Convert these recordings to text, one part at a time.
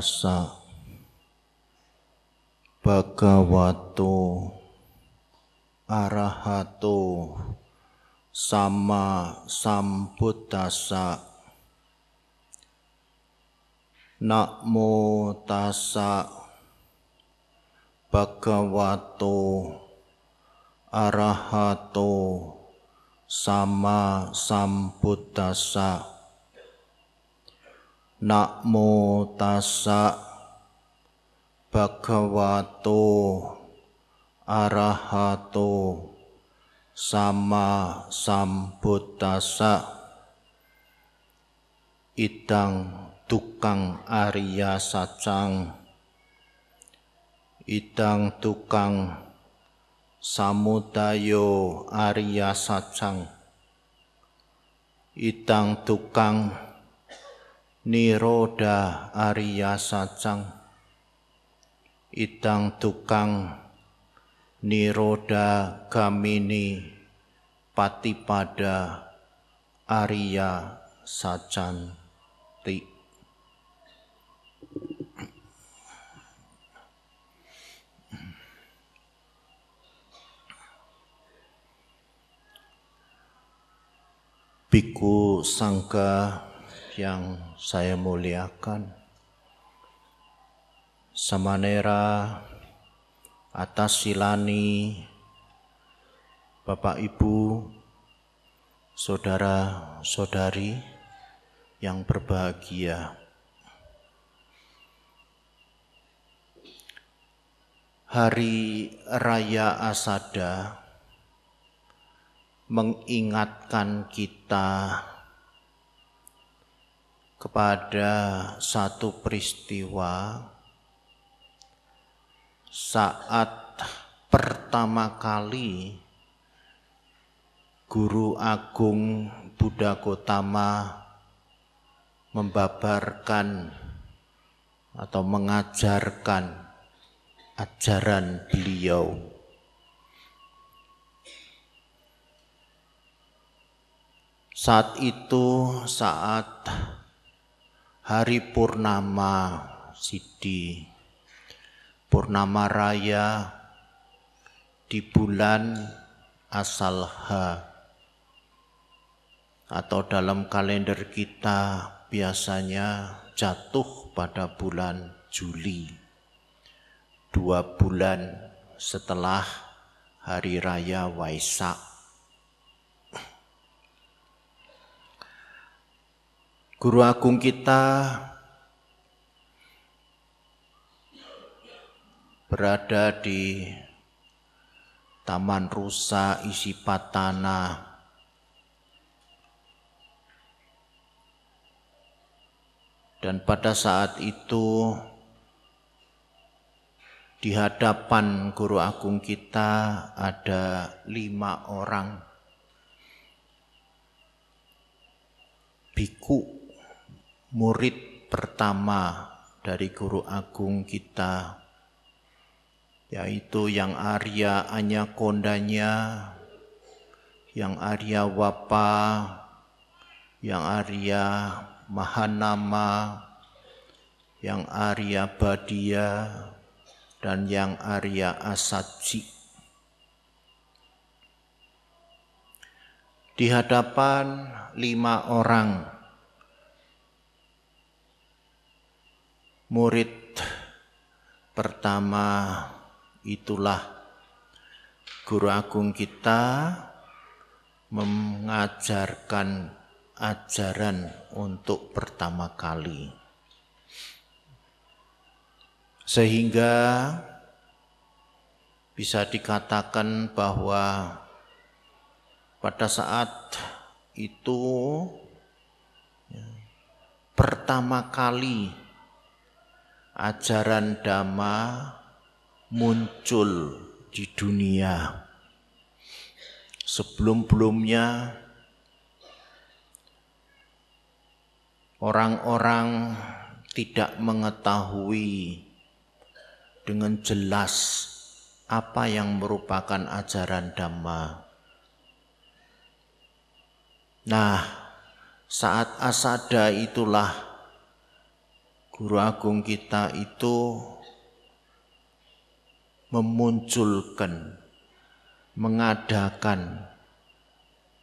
tassa bhagavato arahato sama sambuddhasa namo tassa bhagavato arahato sama sambuddhasa Namo tassa bhagavato arahato sama sambuddhasa idang tukang Arya Sacang idang tukang samudayo Arya Sacang idang tukang Niroda Arya Sacang. Idang Tukang Niroda Gamini Patipada Arya Sacanti Biku Sangka yang saya muliakan. Samanera atas silani Bapak Ibu, saudara-saudari yang berbahagia. Hari Raya Asada mengingatkan kita kepada satu peristiwa saat pertama kali Guru Agung Buddha Gotama membabarkan atau mengajarkan ajaran beliau. Saat itu saat hari purnama Sidi. Purnama raya di bulan asal H atau dalam kalender kita biasanya jatuh pada bulan Juli. Dua bulan setelah hari raya Waisak Guru Agung kita berada di Taman Rusa isi patana dan pada saat itu di hadapan Guru Agung kita ada lima orang. Biku murid pertama dari guru agung kita yaitu yang Arya Anyakondanya, yang Arya Wapa, yang Arya Mahanama, yang Arya Badia, dan yang Arya Asaji. Di hadapan lima orang murid pertama itulah guru agung kita mengajarkan ajaran untuk pertama kali. Sehingga bisa dikatakan bahwa pada saat itu ya, pertama kali ajaran dhamma muncul di dunia. Sebelum-belumnya orang-orang tidak mengetahui dengan jelas apa yang merupakan ajaran dhamma. Nah, saat asada itulah guru agung kita itu memunculkan, mengadakan,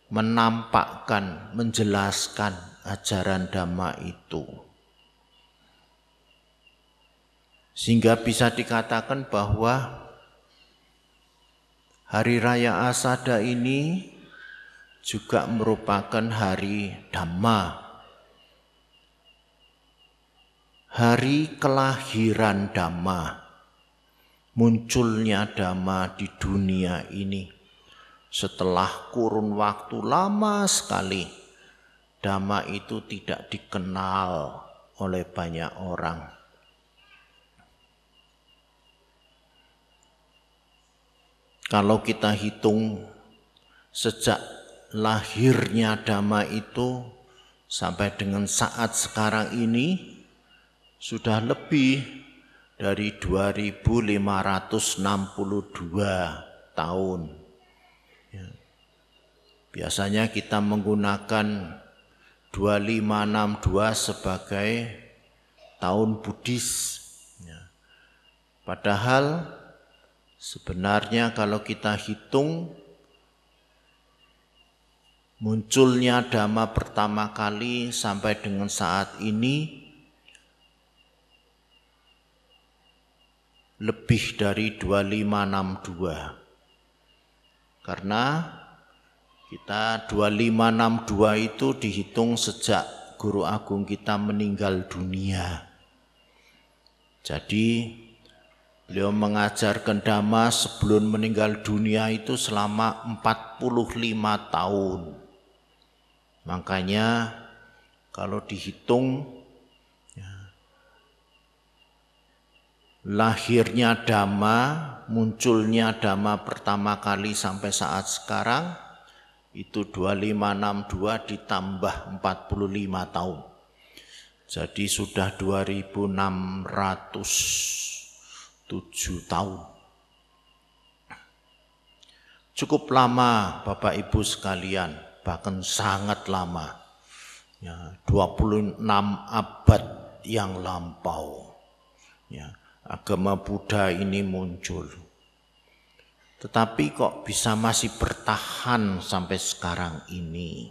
menampakkan, menjelaskan ajaran dhamma itu. Sehingga bisa dikatakan bahwa hari raya Asada ini juga merupakan hari Dhamma hari kelahiran Dhamma, munculnya Dhamma di dunia ini. Setelah kurun waktu lama sekali, Dhamma itu tidak dikenal oleh banyak orang. Kalau kita hitung sejak lahirnya Dhamma itu sampai dengan saat sekarang ini, sudah lebih dari 2562 tahun. Ya. Biasanya kita menggunakan 2562 sebagai tahun Buddhis. Ya. Padahal sebenarnya kalau kita hitung munculnya dhamma pertama kali sampai dengan saat ini lebih dari 2562. Karena kita 2562 itu dihitung sejak guru agung kita meninggal dunia. Jadi beliau mengajarkan dhamma sebelum meninggal dunia itu selama 45 tahun. Makanya kalau dihitung lahirnya dhamma, munculnya dhamma pertama kali sampai saat sekarang itu 2562 ditambah 45 tahun. Jadi sudah 2607 tahun. Cukup lama Bapak Ibu sekalian, bahkan sangat lama. Ya, 26 abad yang lampau. Ya, agama Buddha ini muncul. Tetapi kok bisa masih bertahan sampai sekarang ini?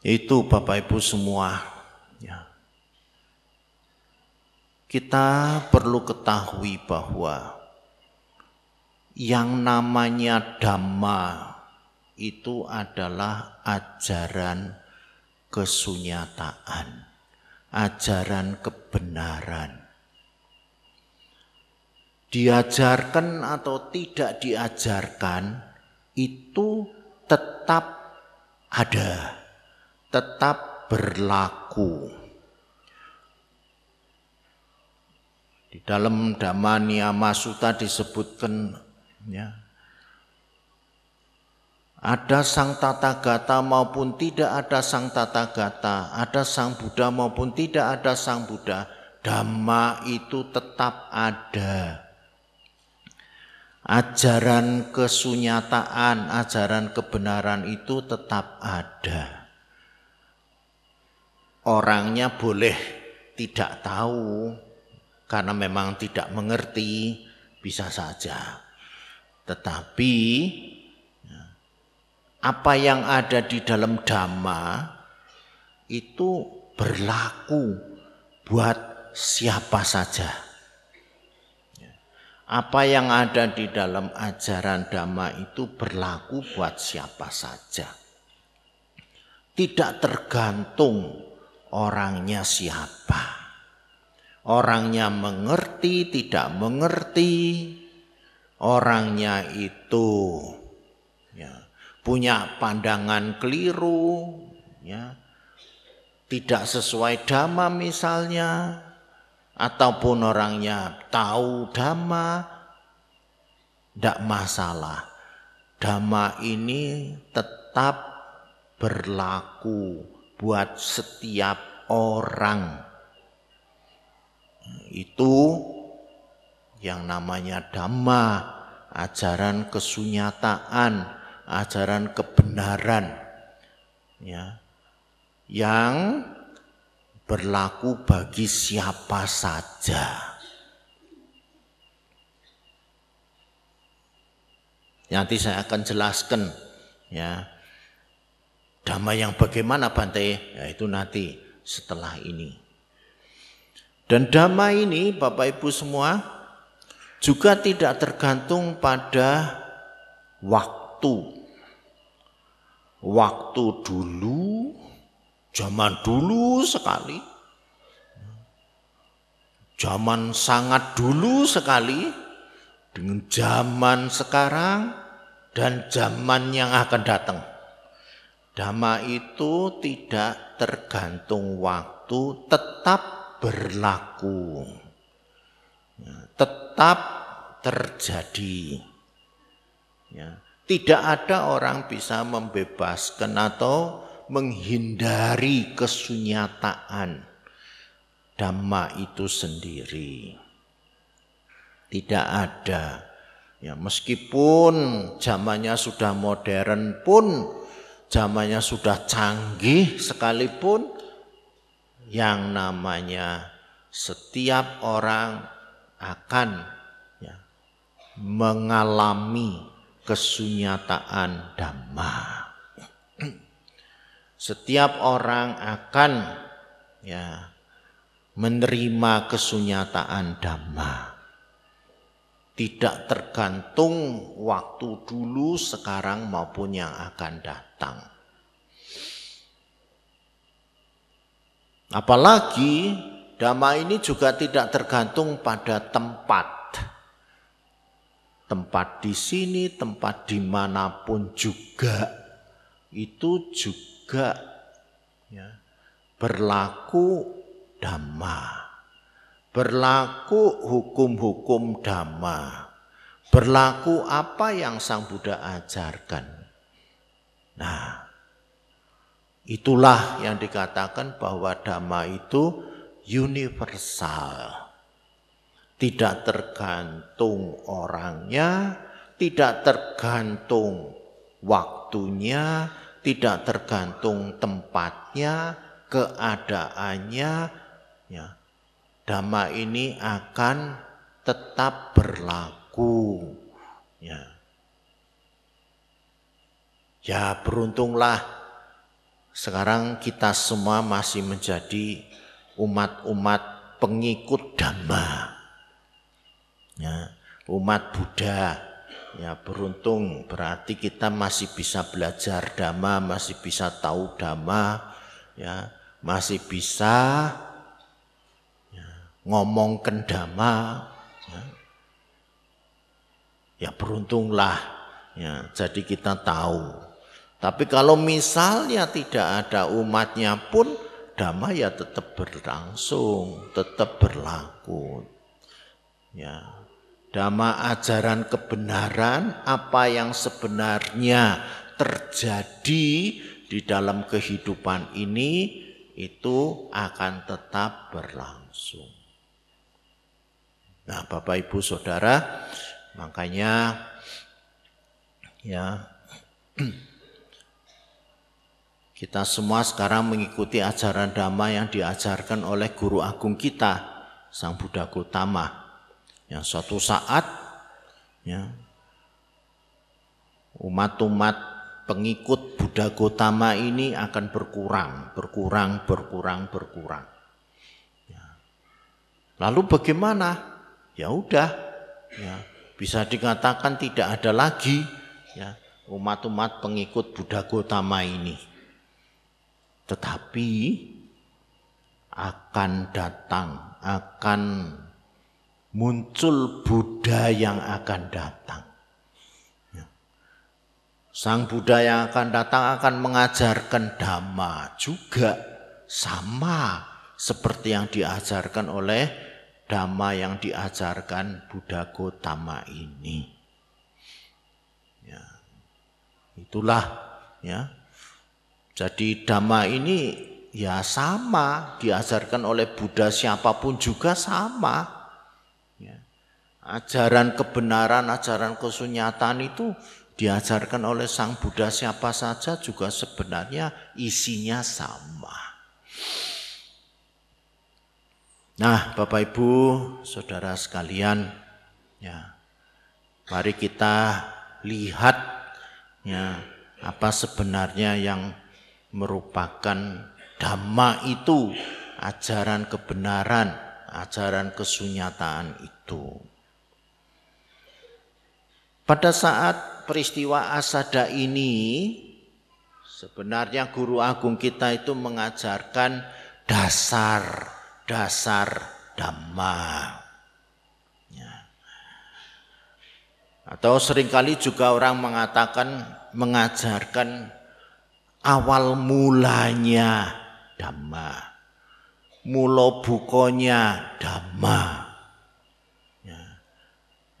Itu Bapak Ibu semua. Ya. Kita perlu ketahui bahwa yang namanya Dhamma itu adalah ajaran kesunyataan ajaran kebenaran. Diajarkan atau tidak diajarkan itu tetap ada, tetap berlaku. Di dalam Dhamma Sutta disebutkan ya, ada sang tata gata maupun tidak ada sang tata gata, ada sang Buddha maupun tidak ada sang Buddha, Dhamma itu tetap ada. Ajaran kesunyataan, ajaran kebenaran itu tetap ada. Orangnya boleh tidak tahu karena memang tidak mengerti, bisa saja. Tetapi apa yang ada di dalam dhamma itu berlaku buat siapa saja. Apa yang ada di dalam ajaran dhamma itu berlaku buat siapa saja. Tidak tergantung orangnya siapa. Orangnya mengerti, tidak mengerti. Orangnya itu punya pandangan keliru, ya, tidak sesuai dhamma misalnya, ataupun orangnya tahu dhamma, tidak masalah. Dhamma ini tetap berlaku buat setiap orang. Itu yang namanya dhamma, ajaran kesunyataan, ajaran kebenaran ya yang berlaku bagi siapa saja. Nanti saya akan jelaskan ya. Damai yang bagaimana Bante? Ya itu nanti setelah ini. Dan damai ini Bapak Ibu semua juga tidak tergantung pada waktu. Waktu dulu, zaman dulu sekali, zaman sangat dulu sekali, dengan zaman sekarang dan zaman yang akan datang. Dhamma itu tidak tergantung waktu, tetap berlaku. Tetap terjadi. Ya, tidak ada orang bisa membebaskan atau menghindari kesunyataan dhamma itu sendiri. Tidak ada. Ya, meskipun zamannya sudah modern pun, zamannya sudah canggih sekalipun, yang namanya setiap orang akan ya, mengalami kesunyataan dhamma. Setiap orang akan ya menerima kesunyataan dhamma tidak tergantung waktu dulu, sekarang maupun yang akan datang. Apalagi dhamma ini juga tidak tergantung pada tempat. Tempat di sini, tempat di mana pun juga itu juga ya, berlaku dhamma berlaku hukum-hukum dhamma, berlaku apa yang Sang Buddha ajarkan. Nah, itulah yang dikatakan bahwa dhamma itu universal. Tidak tergantung orangnya, tidak tergantung waktunya, tidak tergantung tempatnya, keadaannya, ya dhamma ini akan tetap berlaku. Ya. Ya beruntunglah sekarang kita semua masih menjadi umat-umat pengikut dhamma. Ya, umat Buddha. Ya beruntung. Berarti kita masih bisa belajar dhamma, masih bisa tahu dhamma, ya, masih bisa ngomong kendama ya, ya beruntunglah ya jadi kita tahu. Tapi kalau misalnya tidak ada umatnya pun dhamma ya tetap berlangsung tetap berlaku. Ya dhamma ajaran kebenaran apa yang sebenarnya terjadi di dalam kehidupan ini itu akan tetap berlangsung. Nah, Bapak Ibu Saudara, makanya ya kita semua sekarang mengikuti ajaran dhamma yang diajarkan oleh guru agung kita, Sang Buddha Gautama. Yang suatu saat ya umat-umat pengikut Buddha Gautama ini akan berkurang, berkurang, berkurang, berkurang. Ya. Lalu bagaimana? ya udah ya bisa dikatakan tidak ada lagi ya umat-umat pengikut Buddha Gotama ini. Tetapi akan datang, akan muncul Buddha yang akan datang. Ya. Sang Buddha yang akan datang akan mengajarkan dhamma juga sama seperti yang diajarkan oleh dhamma yang diajarkan Buddha Gotama ini. Ya. Itulah ya. Jadi dhamma ini ya sama diajarkan oleh Buddha siapa pun juga sama. Ajaran kebenaran, ajaran kesunyatan itu diajarkan oleh Sang Buddha siapa saja juga sebenarnya isinya sama. Nah, Bapak Ibu, Saudara sekalian, ya. Mari kita lihat ya apa sebenarnya yang merupakan dhamma itu, ajaran kebenaran, ajaran kesunyataan itu. Pada saat peristiwa asada ini, sebenarnya guru agung kita itu mengajarkan dasar-dasar dhamma. Ya. Atau sering kali juga orang mengatakan mengajarkan awal mulanya dhamma. Mulo bukonya dhamma.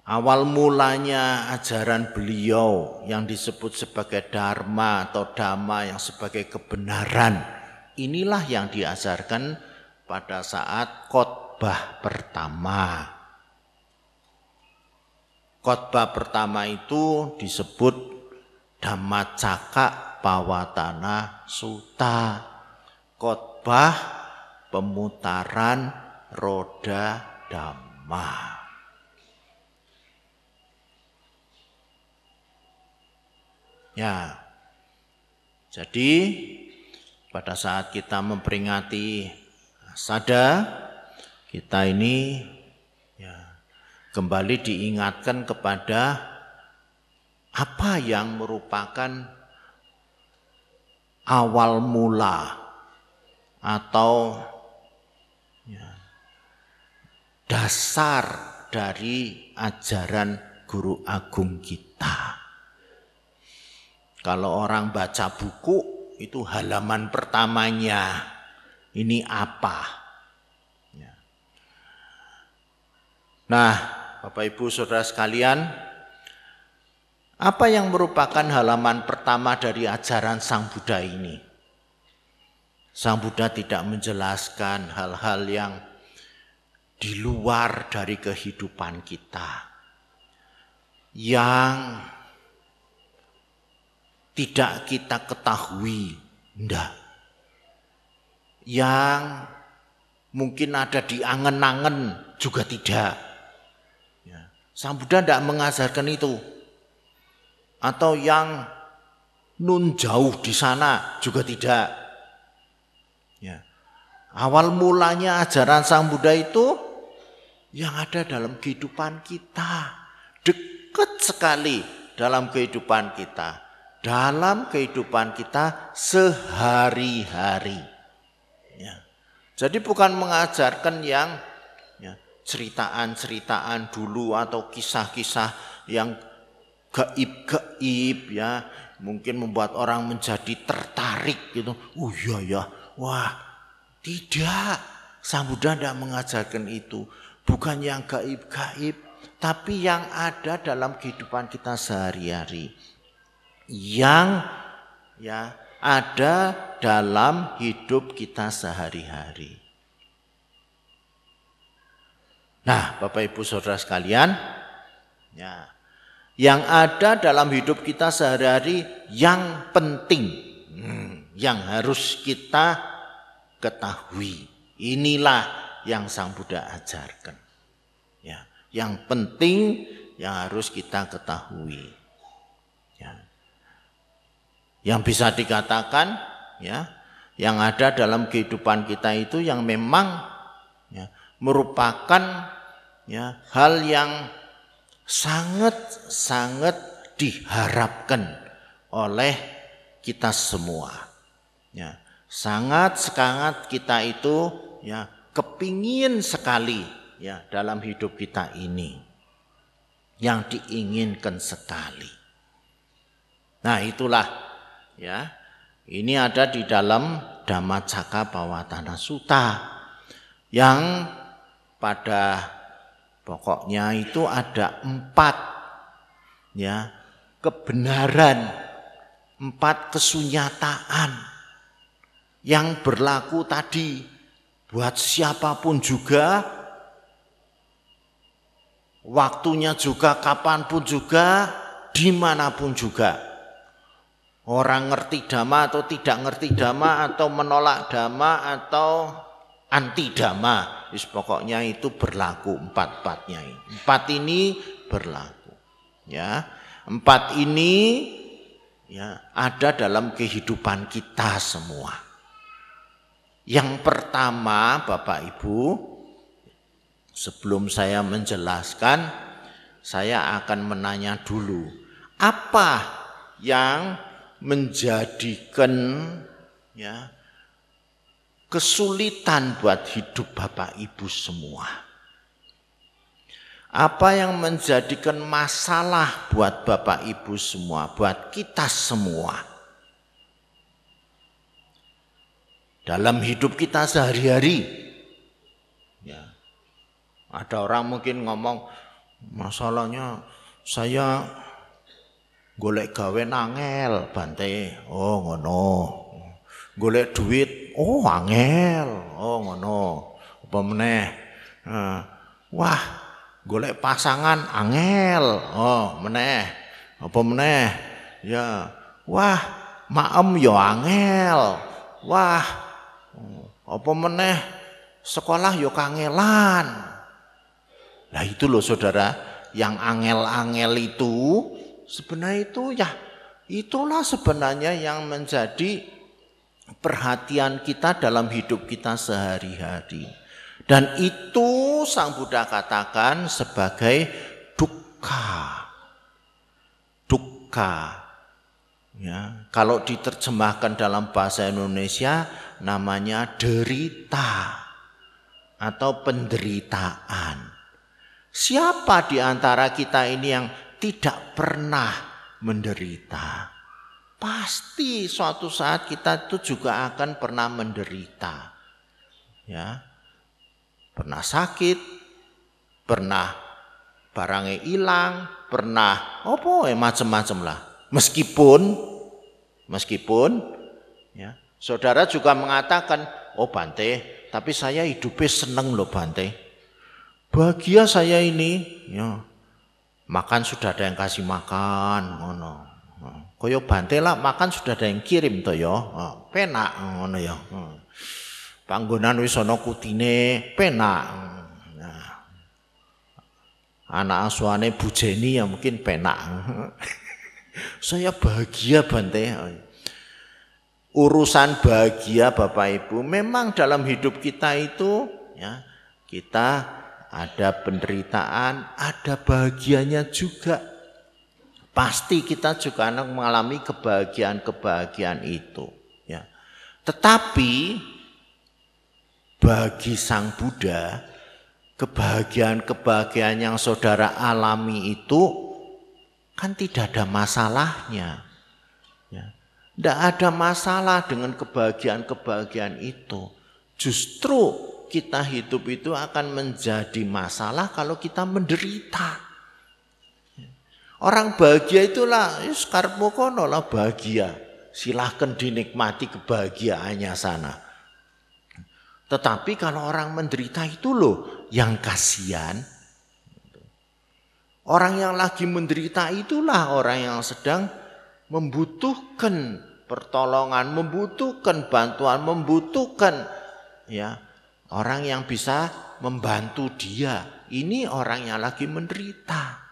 Awal mulanya ajaran beliau yang disebut sebagai dharma atau dhamma yang sebagai kebenaran. Inilah yang diajarkan pada saat khotbah pertama. Khotbah pertama itu disebut Dhamma Caka Pawatana Suta. Khotbah pemutaran roda dhamma. Ya. Jadi pada saat kita memperingati sada kita ini ya kembali diingatkan kepada apa yang merupakan awal mula atau ya, dasar dari ajaran guru agung kita. Kalau orang baca buku itu halaman pertamanya ini apa? Ya. Nah, Bapak Ibu Saudara sekalian, apa yang merupakan halaman pertama dari ajaran Sang Buddha ini? Sang Buddha tidak menjelaskan hal-hal yang di luar dari kehidupan kita. Yang tidak kita ketahui. Enggak. Yang mungkin ada di angen-angen juga tidak. Ya. Sang Buddha tidak mengajarkan itu. Atau yang nun jauh di sana juga tidak. Ya. Awal mulanya ajaran Sang Buddha itu yang ada dalam kehidupan kita. Dekat sekali dalam kehidupan kita dalam kehidupan kita sehari-hari. Ya. Jadi bukan mengajarkan yang ya, ceritaan-ceritaan dulu atau kisah-kisah yang gaib-gaib ya, mungkin membuat orang menjadi tertarik gitu. Oh iya ya, wah tidak. Sang Buddha tidak mengajarkan itu. Bukan yang gaib-gaib, tapi yang ada dalam kehidupan kita sehari-hari yang ya ada dalam hidup kita sehari-hari. Nah, Bapak Ibu Saudara sekalian, ya, yang ada dalam hidup kita sehari-hari yang penting, hmm, yang harus kita ketahui. Inilah yang Sang Buddha ajarkan. Ya, yang penting yang harus kita ketahui yang bisa dikatakan ya yang ada dalam kehidupan kita itu yang memang ya, merupakan ya hal yang sangat sangat diharapkan oleh kita semua. Ya sangat sangat kita itu ya kepingin sekali ya dalam hidup kita ini. Yang diinginkan sekali. Nah itulah ya. Ini ada di dalam Dhammacakka Bawatana Sutta yang pada pokoknya itu ada empat ya kebenaran, empat kesunyataan yang berlaku tadi buat siapa pun juga waktunya juga kapan pun juga di mana pun juga orang ngerti dhamma atau tidak ngerti dhamma atau menolak dhamma atau anti dama. Wis pokoknya itu berlaku empat-empatnya ini. Empat ini berlaku. Ya. Empat ini ya ada dalam kehidupan kita semua. Yang pertama, Bapak Ibu, sebelum saya menjelaskan, saya akan menanya dulu, apa yang menjadikan ya kesulitan buat hidup Bapak Ibu semua. Apa yang menjadikan masalah buat Bapak Ibu semua, buat kita semua. Dalam hidup kita sehari-hari. Ya. Ada orang mungkin ngomong, masalahnya saya golek gawe nangel bante. Oh ngono. Golek duit, oh angel. Oh ngono. Apa meneh? wah, golek pasangan angel. Oh, meneh. Apa meneh? Ya, wah, maem yo ya angel. Wah, apa meneh? Sekolah yo ya kangelan. Nah itu loh saudara, yang angel-angel itu sebenarnya itu ya itulah sebenarnya yang menjadi perhatian kita dalam hidup kita sehari-hari. Dan itu Sang Buddha katakan sebagai duka. Duka. Ya, kalau diterjemahkan dalam bahasa Indonesia namanya derita atau penderitaan. Siapa di antara kita ini yang tidak pernah menderita? pasti suatu saat kita itu juga akan pernah menderita. Ya. Pernah sakit, pernah barangnya hilang, pernah apa ya macam-macam lah. Meskipun meskipun ya, saudara juga mengatakan, "Oh Bante, tapi saya hidupnya seneng loh Bante. Bahagia saya ini, ya. Makan sudah ada yang kasih makan, ngono. Oh, Kaya bante lah makan sudah ada yang kirim to ya. Penak ngono ya. Panggonan wis ana kutine, penak. Nah. Anak asuhane Bu Jenny ya mungkin penak. Saya bahagia Bante. Urusan bahagia Bapak Ibu memang dalam hidup kita itu ya kita ada penderitaan, ada bahagianya juga pasti kita juga akan mengalami kebahagiaan-kebahagiaan itu. Ya. Tetapi bagi Sang Buddha, kebahagiaan-kebahagiaan yang saudara alami itu kan tidak ada masalahnya. Ya. Tidak ada masalah dengan kebahagiaan-kebahagiaan itu. Justru kita hidup itu akan menjadi masalah kalau kita menderita. Orang bahagia itulah, karepmu kono lah bahagia. Silahkan dinikmati kebahagiaannya sana. Tetapi kalau orang menderita itu loh yang kasihan. Orang yang lagi menderita itulah orang yang sedang membutuhkan pertolongan, membutuhkan bantuan, membutuhkan ya orang yang bisa membantu dia. Ini orang yang lagi menderita.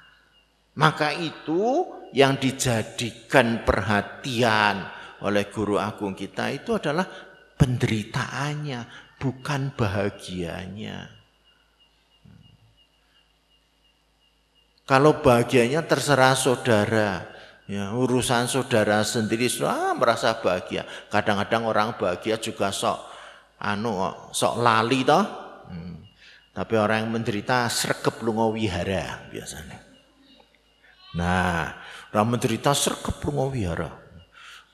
Maka itu yang dijadikan perhatian oleh guru agung kita itu adalah penderitaannya, bukan bahagianya. Kalau bahagianya terserah saudara, ya urusan saudara sendiri ah, merasa bahagia. Kadang-kadang orang bahagia juga sok anu sok lali toh. Hmm. Tapi orang yang menderita sregep lunga wihara biasanya. Nah, orang menderita serkep lunga wihara.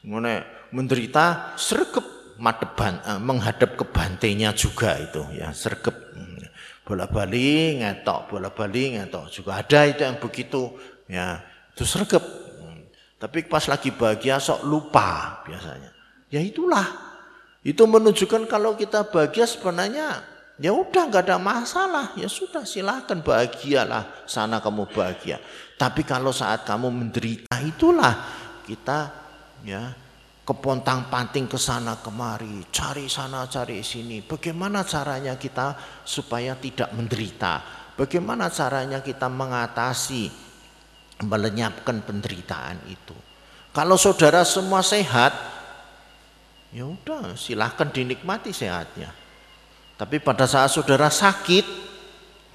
Ngene menderita serkep madeban eh, menghadap ke bantenya juga itu ya serkep bola-bali ngetok bola-bali ngetok juga ada itu yang begitu ya itu serkep tapi pas lagi bahagia sok lupa biasanya ya itulah itu menunjukkan kalau kita bahagia sebenarnya ya udah nggak ada masalah ya sudah silahkan bahagialah sana kamu bahagia tapi kalau saat kamu menderita itulah kita ya kepontang panting ke sana kemari, cari sana cari sini. Bagaimana caranya kita supaya tidak menderita? Bagaimana caranya kita mengatasi melenyapkan penderitaan itu? Kalau saudara semua sehat, ya udah silahkan dinikmati sehatnya. Tapi pada saat saudara sakit,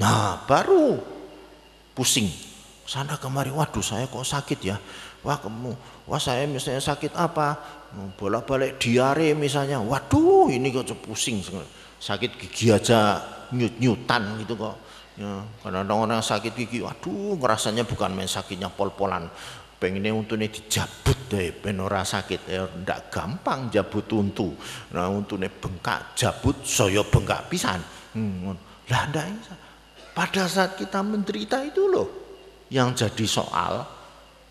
nah baru pusing. Sana kemari, waduh saya kok sakit ya. Wah kamu, wah saya misalnya sakit apa? Bolak-balik diare misalnya. Waduh ini kok pusing. Sakit gigi aja nyut-nyutan gitu kok. Ya, kadang-kadang orang sakit gigi, waduh ngerasanya bukan main sakitnya pol-polan pengennya untune dijabut deh ben ora sakit. Ya ndak gampang jabut untu. Nah untune bengkak jabut saya bengkak pisan. Hmm. lah ndak pada saat kita menderita itu loh yang jadi soal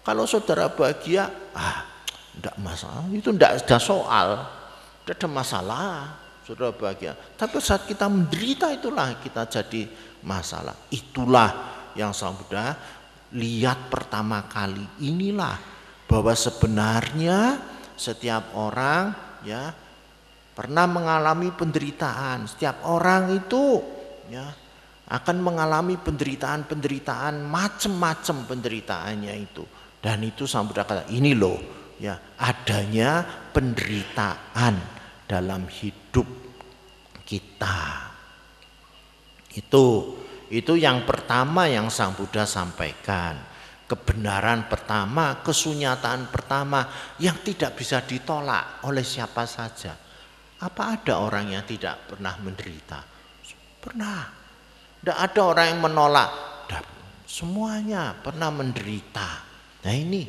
kalau saudara bahagia ah ndak masalah. Itu ndak ada soal ndak ada masalah saudara bahagia. Tapi saat kita menderita itulah kita jadi masalah. Itulah yang mudah lihat pertama kali inilah bahwa sebenarnya setiap orang ya pernah mengalami penderitaan. Setiap orang itu ya akan mengalami penderitaan-penderitaan macam-macam penderitaannya itu. Dan itu sang Buddha kata, ini loh ya adanya penderitaan dalam hidup kita. Itu itu yang pertama yang Sang Buddha sampaikan. Kebenaran pertama, kesunyataan pertama yang tidak bisa ditolak oleh siapa saja. Apa ada orang yang tidak pernah menderita? Pernah. Tidak ada orang yang menolak. Semuanya pernah menderita. Nah ini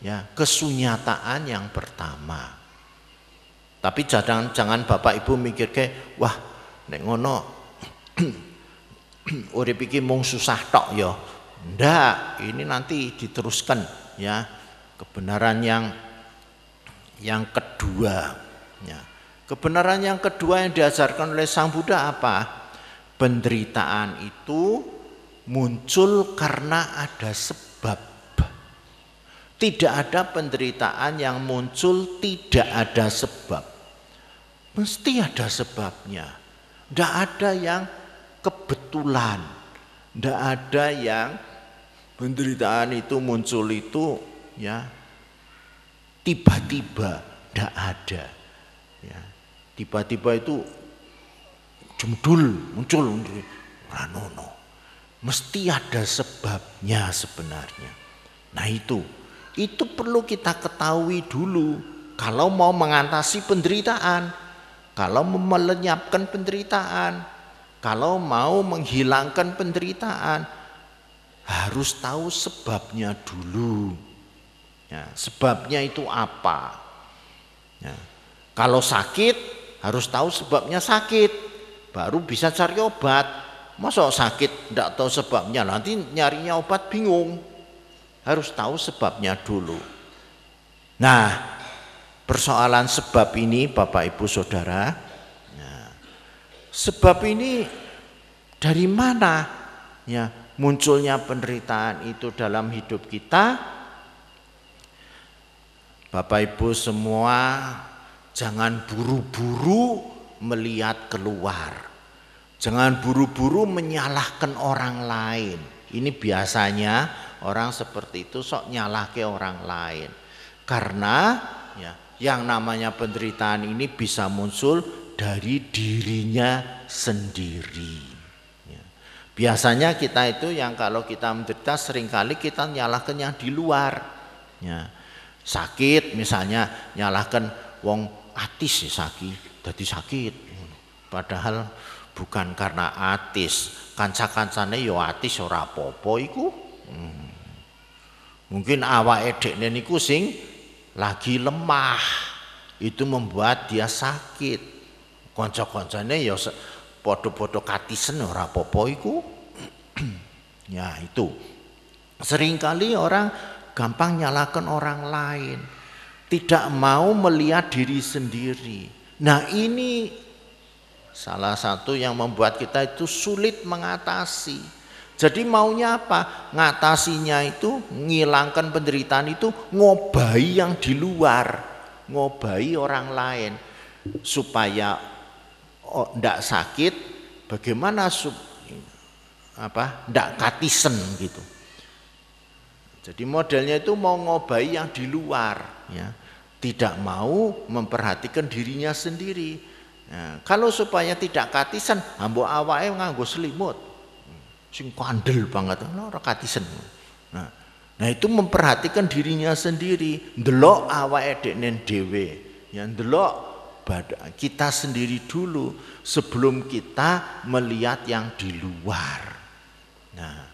ya kesunyataan yang pertama. Tapi jangan jangan Bapak Ibu mikir ke, wah nek ngono urip iki mung susah tok ya. Ndak, ini nanti diteruskan ya. Kebenaran yang yang kedua ya. Kebenaran yang kedua yang diajarkan oleh Sang Buddha apa? Penderitaan itu muncul karena ada sebab. Tidak ada penderitaan yang muncul tidak ada sebab. Mesti ada sebabnya. Tidak ada yang kebetulan. Tidak ada yang penderitaan itu muncul itu ya tiba-tiba tidak ada. Ya, tiba-tiba itu jemdul muncul ranono. Mesti ada sebabnya sebenarnya. Nah itu, itu perlu kita ketahui dulu kalau mau mengatasi penderitaan, kalau melenyapkan penderitaan, kalau mau menghilangkan penderitaan harus tahu sebabnya dulu. Ya, sebabnya itu apa? Ya, kalau sakit harus tahu sebabnya sakit, baru bisa cari obat. Masa sakit tidak tahu sebabnya, nanti nyarinya obat bingung. Harus tahu sebabnya dulu. Nah, persoalan sebab ini Bapak Ibu Saudara, Sebab ini dari mana ya munculnya penderitaan itu dalam hidup kita? Bapak Ibu semua jangan buru-buru melihat keluar. Jangan buru-buru menyalahkan orang lain. Ini biasanya orang seperti itu sok nyalah ke orang lain. Karena ya, yang namanya penderitaan ini bisa muncul dari dirinya sendiri. Ya. Biasanya kita itu yang kalau kita menderita sering kali kita nyalahkan yang di luar. Ya. Sakit misalnya nyalahkan wong atis ya sakit, jadi sakit. Padahal bukan karena atis, kanca-kancane yo ya atis ora apa-apa iku. Hmm. Mungkin awake dekne niku sing lagi lemah. Itu membuat dia sakit. Kanca-kancane ya padha-padha katisen ora apa-apa iku. ya itu. Seringkali orang gampang nyalakan orang lain. Tidak mau melihat diri sendiri. Nah ini salah satu yang membuat kita itu sulit mengatasi. Jadi maunya apa? Ngatasinya itu, ngilangkan penderitaan itu ngobai yang di luar ngobahi orang lain supaya oh, ndak sakit bagaimana sup, apa ndak katisen gitu. Jadi modelnya itu mau ngobahi yang di luar ya. Tidak mau memperhatikan dirinya sendiri. Ya, kalau supaya tidak katisan ambo awake nganggo selimut. Sing kandel banget ora katisen. Nah Nah itu memperhatikan dirinya sendiri, ndelok awake dekne dhewe. Ya ndelok kita sendiri dulu sebelum kita melihat yang di luar. Nah,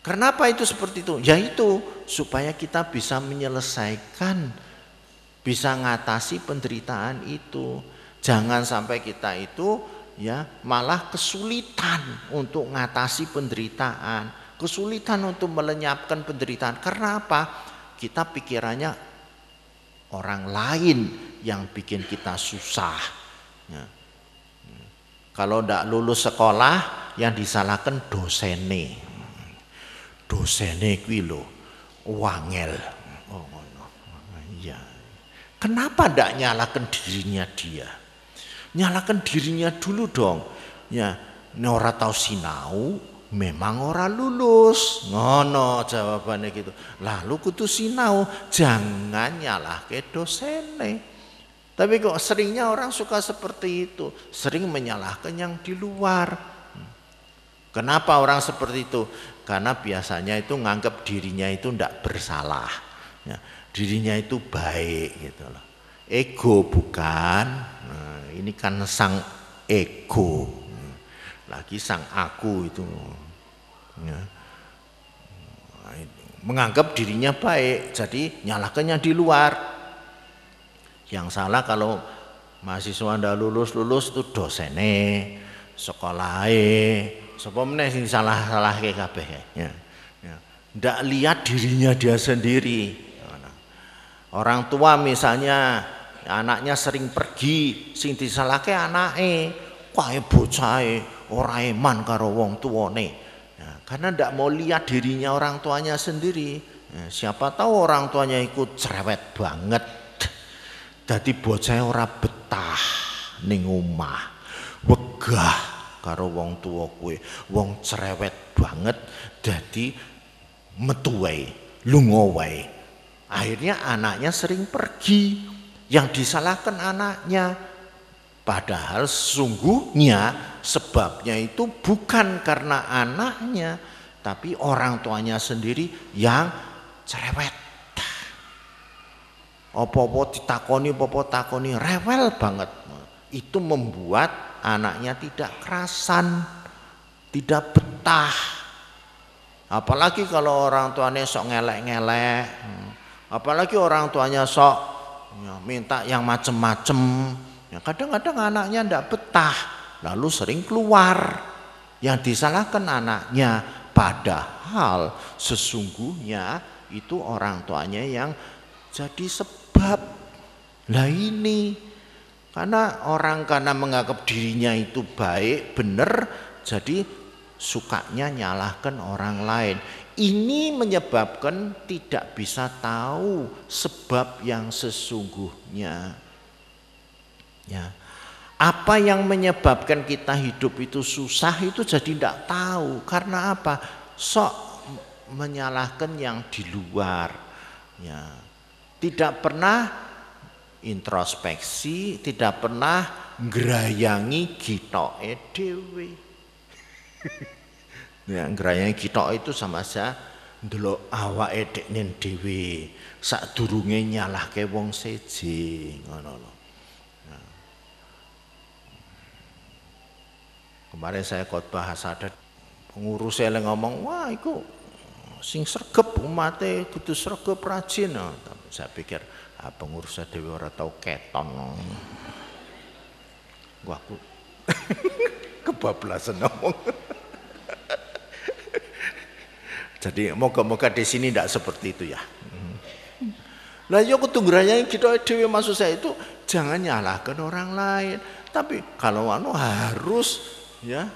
kenapa itu seperti itu? Yaitu supaya kita bisa menyelesaikan, bisa ngatasi penderitaan itu. Jangan sampai kita itu ya malah kesulitan untuk ngatasi penderitaan, kesulitan untuk melenyapkan penderitaan. Karena apa? Kita pikirannya orang lain yang bikin kita susah. Ya. Kalau tidak lulus sekolah, yang disalahkan dosene. Dosene kuwi lho, wangel. Oh, no. Ya. Kenapa tidak nyalakan dirinya dia? Nyalakan dirinya dulu dong. Ya, ora tahu sinau, memang ora lulus. Ngono jawabannya gitu. Lalu kudu sinau jangan nyalah ke dosene. Tapi kok seringnya orang suka seperti itu. Sering menyalahkan yang di luar. Kenapa orang seperti itu? Karena biasanya itu nganggap dirinya itu tidak bersalah. Ya, dirinya itu baik gitu loh. Ego bukan? Nah, ini kan sang ego lagi sang aku itu ya. menganggap dirinya baik jadi nyalakannya di luar yang salah kalau mahasiswa ndak lulus lulus itu dosene sekolahnya sapa meneh salah-salah ke ya. ya. Ndak lihat dirinya dia sendiri. Orang tua misalnya anaknya sering pergi sing disalahke anake, kae bocahe ora eman karo wong tuane. Ya, karena ndak mau lihat dirinya orang tuanya sendiri. Ya, siapa tahu orang tuanya ikut cerewet banget. Dadi bocah ora betah ning omah. Wegah karo wong tua kuwe. Wong cerewet banget dadi metu wae. Akhirnya anaknya sering pergi. Yang disalahkan anaknya Padahal sungguhnya sebabnya itu bukan karena anaknya, tapi orang tuanya sendiri yang cerewet. Opo-opo ditakoni, opo takoni, rewel banget. Itu membuat anaknya tidak kerasan, tidak betah. Apalagi kalau orang tuanya sok ngelek-ngelek, apalagi orang tuanya sok ya, minta yang macem-macem, Ya, kadang-kadang anaknya tidak betah, lalu sering keluar. Yang disalahkan anaknya, padahal sesungguhnya itu orang tuanya yang jadi sebab. Lah ini karena orang karena menganggap dirinya itu baik, benar, jadi sukanya nyalahkan orang lain. Ini menyebabkan tidak bisa tahu sebab yang sesungguhnya. Ya. Apa yang menyebabkan kita hidup itu susah itu jadi tidak tahu. Karena apa? Sok menyalahkan yang di luar. Ya. Tidak pernah introspeksi, tidak pernah ngerayangi kita dhewe. ya, ngerayangi kita itu sama saja ndelok awake dekne dhewe sadurunge nyalahke wong seje ngono lho. Kemarin saya khotbah hasadat pengurus saya ngomong, wah itu sing sergep umate kudu sergep rajin. Nah, saya pikir ah, pengurus saya dewi ora tau keton. Gua aku kebablasan ngomong. Jadi moga-moga di sini tidak seperti itu ya. Lah yo yang kita dewi maksud saya itu jangan nyalahkan orang lain. Tapi kalau anu harus ya.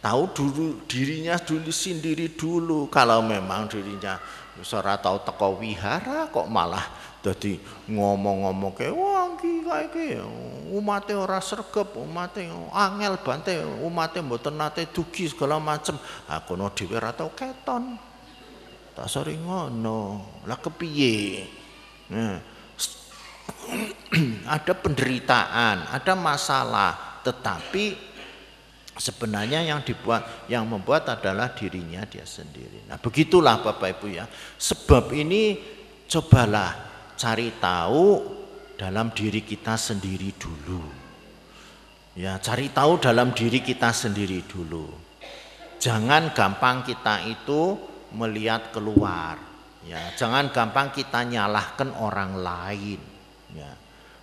Tahu dulu dirinya dulu sendiri dulu. Kalau memang dirinya ora tahu teko wihara kok malah jadi ngomong-ngomong ke wah iki kae iki umate ora sregep umate angel bante umate mboten nate dugi segala macem. Ha kono dhewe ora tau keton. Tak sering ngono. Lah kepiye? Nah, ada penderitaan ada masalah tetapi Sebenarnya yang dibuat, yang membuat adalah dirinya dia sendiri. Nah begitulah Bapak Ibu ya. Sebab ini cobalah cari tahu dalam diri kita sendiri dulu. Ya cari tahu dalam diri kita sendiri dulu. Jangan gampang kita itu melihat keluar. Ya, jangan gampang kita nyalahkan orang lain. Ya.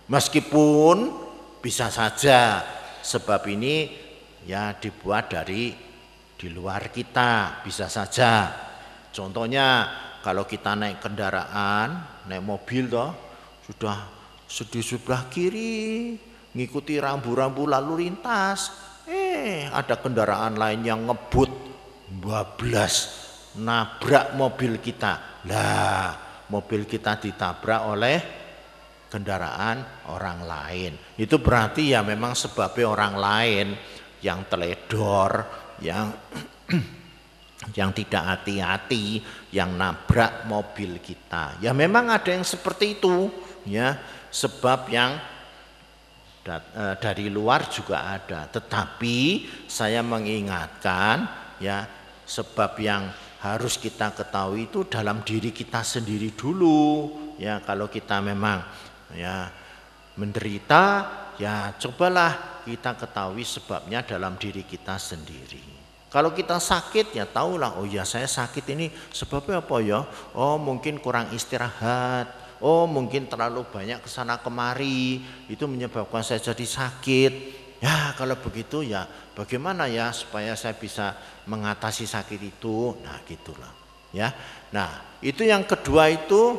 Meskipun bisa saja sebab ini ya dibuat dari di luar kita bisa saja. Contohnya kalau kita naik kendaraan naik mobil toh sudah sedih sebelah kiri ngikuti rambu-rambu lalu lintas eh ada kendaraan lain yang ngebut bablas nabrak mobil kita. Lah mobil kita ditabrak oleh kendaraan orang lain itu berarti ya memang sebabnya orang lain yang teledor, yang yang tidak hati-hati, yang nabrak mobil kita. Ya memang ada yang seperti itu, ya. Sebab yang e, dari luar juga ada. Tetapi saya mengingatkan, ya, sebab yang harus kita ketahui itu dalam diri kita sendiri dulu. Ya, kalau kita memang ya menderita, ya cobalah kita ketahui sebabnya dalam diri kita sendiri. Kalau kita sakit ya tahulah, oh ya saya sakit ini sebabnya apa ya? Oh mungkin kurang istirahat, oh mungkin terlalu banyak ke sana kemari, itu menyebabkan saya jadi sakit. Ya kalau begitu ya bagaimana ya supaya saya bisa mengatasi sakit itu? Nah gitulah. Ya, nah itu yang kedua itu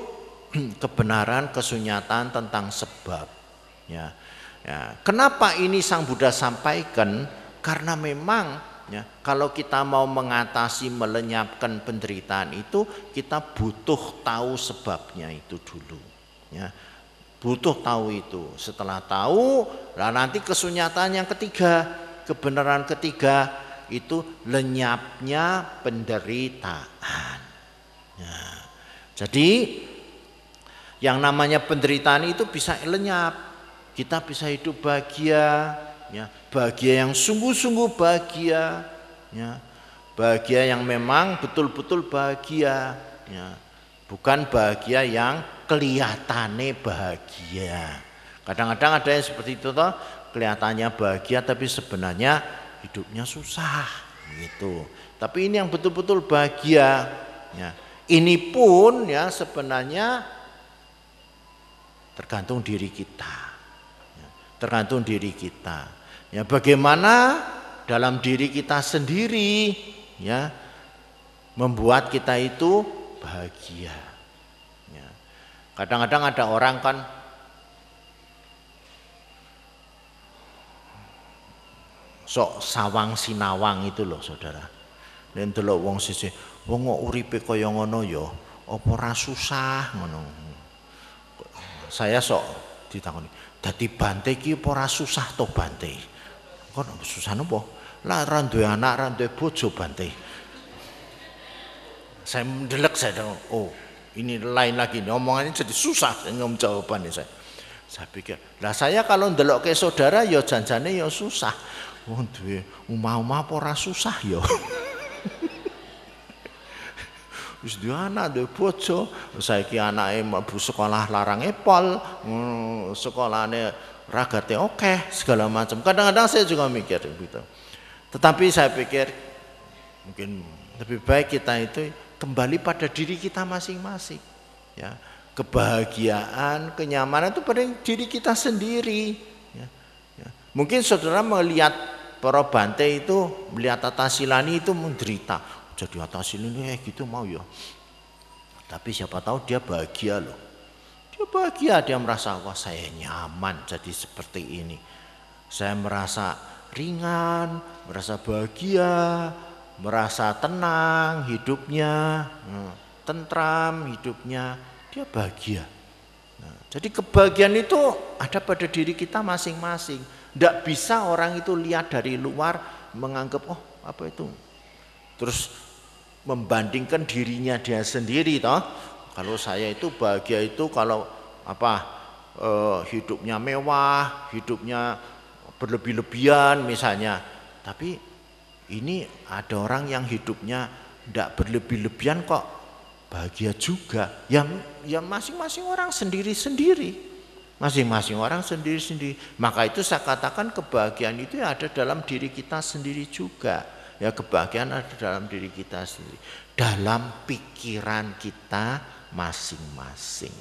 kebenaran kesunyatan tentang sebab. Ya, Ya, kenapa ini Sang Buddha sampaikan? Karena memang ya, kalau kita mau mengatasi melenyapkan penderitaan itu kita butuh tahu sebabnya itu dulu. Ya, butuh tahu itu. Setelah tahu, lah nanti kesunyatan yang ketiga, kebenaran ketiga itu lenyapnya penderitaan. Ya. Jadi yang namanya penderitaan itu bisa lenyap kita bisa hidup bahagia, ya, bahagia yang sungguh-sungguh bahagia, ya, bahagia yang memang betul-betul bahagia, ya, bukan bahagia yang kelihatannya bahagia. Kadang-kadang ada yang seperti itu toh, kelihatannya bahagia tapi sebenarnya hidupnya susah, gitu. Tapi ini yang betul-betul bahagia, ya. Ini pun ya sebenarnya tergantung diri kita tergantung diri kita. Ya, bagaimana dalam diri kita sendiri ya membuat kita itu bahagia. Ya. Kadang-kadang ada orang kan sok sawang sinawang itu loh saudara. Dan delok wong sisi, wong uripe kaya ngono ya, apa susah ngono. Saya sok ditakoni, Dadi bante iki ora susah to bante. Kok susah nopo? Lah ra duwe anak, ra duwe bojo bante. Saya mendelek saya oh ini lain lagi nih omongannya jadi susah ngom jawabannya saya. Saya pikir, lah saya kalau ndelok ke saudara ya janjane ya susah. Oh duwe umah-umah ora susah ya. wis duwe anak duwe bojo. Saiki anake mlebu sekolah larang epol. Hmm, sekolahane ragate oke segala macam kadang-kadang saya juga mikir gitu. Tetapi saya pikir mungkin lebih baik kita itu kembali pada diri kita masing-masing ya. Kebahagiaan kenyamanan itu pada diri kita sendiri ya, ya. mungkin saudara melihat para bante itu melihat Atasilani itu menderita jadi atas ini eh gitu mau ya. Tapi siapa tahu dia bahagia loh. Dia bahagia, dia merasa wah saya nyaman jadi seperti ini. Saya merasa ringan, merasa bahagia, merasa tenang hidupnya, hmm, tentram hidupnya, dia bahagia. Nah, jadi kebahagiaan itu ada pada diri kita masing-masing. Tidak bisa orang itu lihat dari luar menganggap oh apa itu. Terus membandingkan dirinya dia sendiri toh. Kalau saya itu bahagia itu kalau apa eh, hidupnya mewah, hidupnya berlebih-lebihan misalnya. Tapi ini ada orang yang hidupnya tidak berlebih-lebihan kok bahagia juga. Ya, ya masing-masing orang sendiri-sendiri. Masing-masing orang sendiri-sendiri. Maka itu saya katakan kebahagiaan itu ada dalam diri kita sendiri juga. Ya kebahagiaan ada dalam diri kita sendiri. Dalam pikiran kita masing-masing.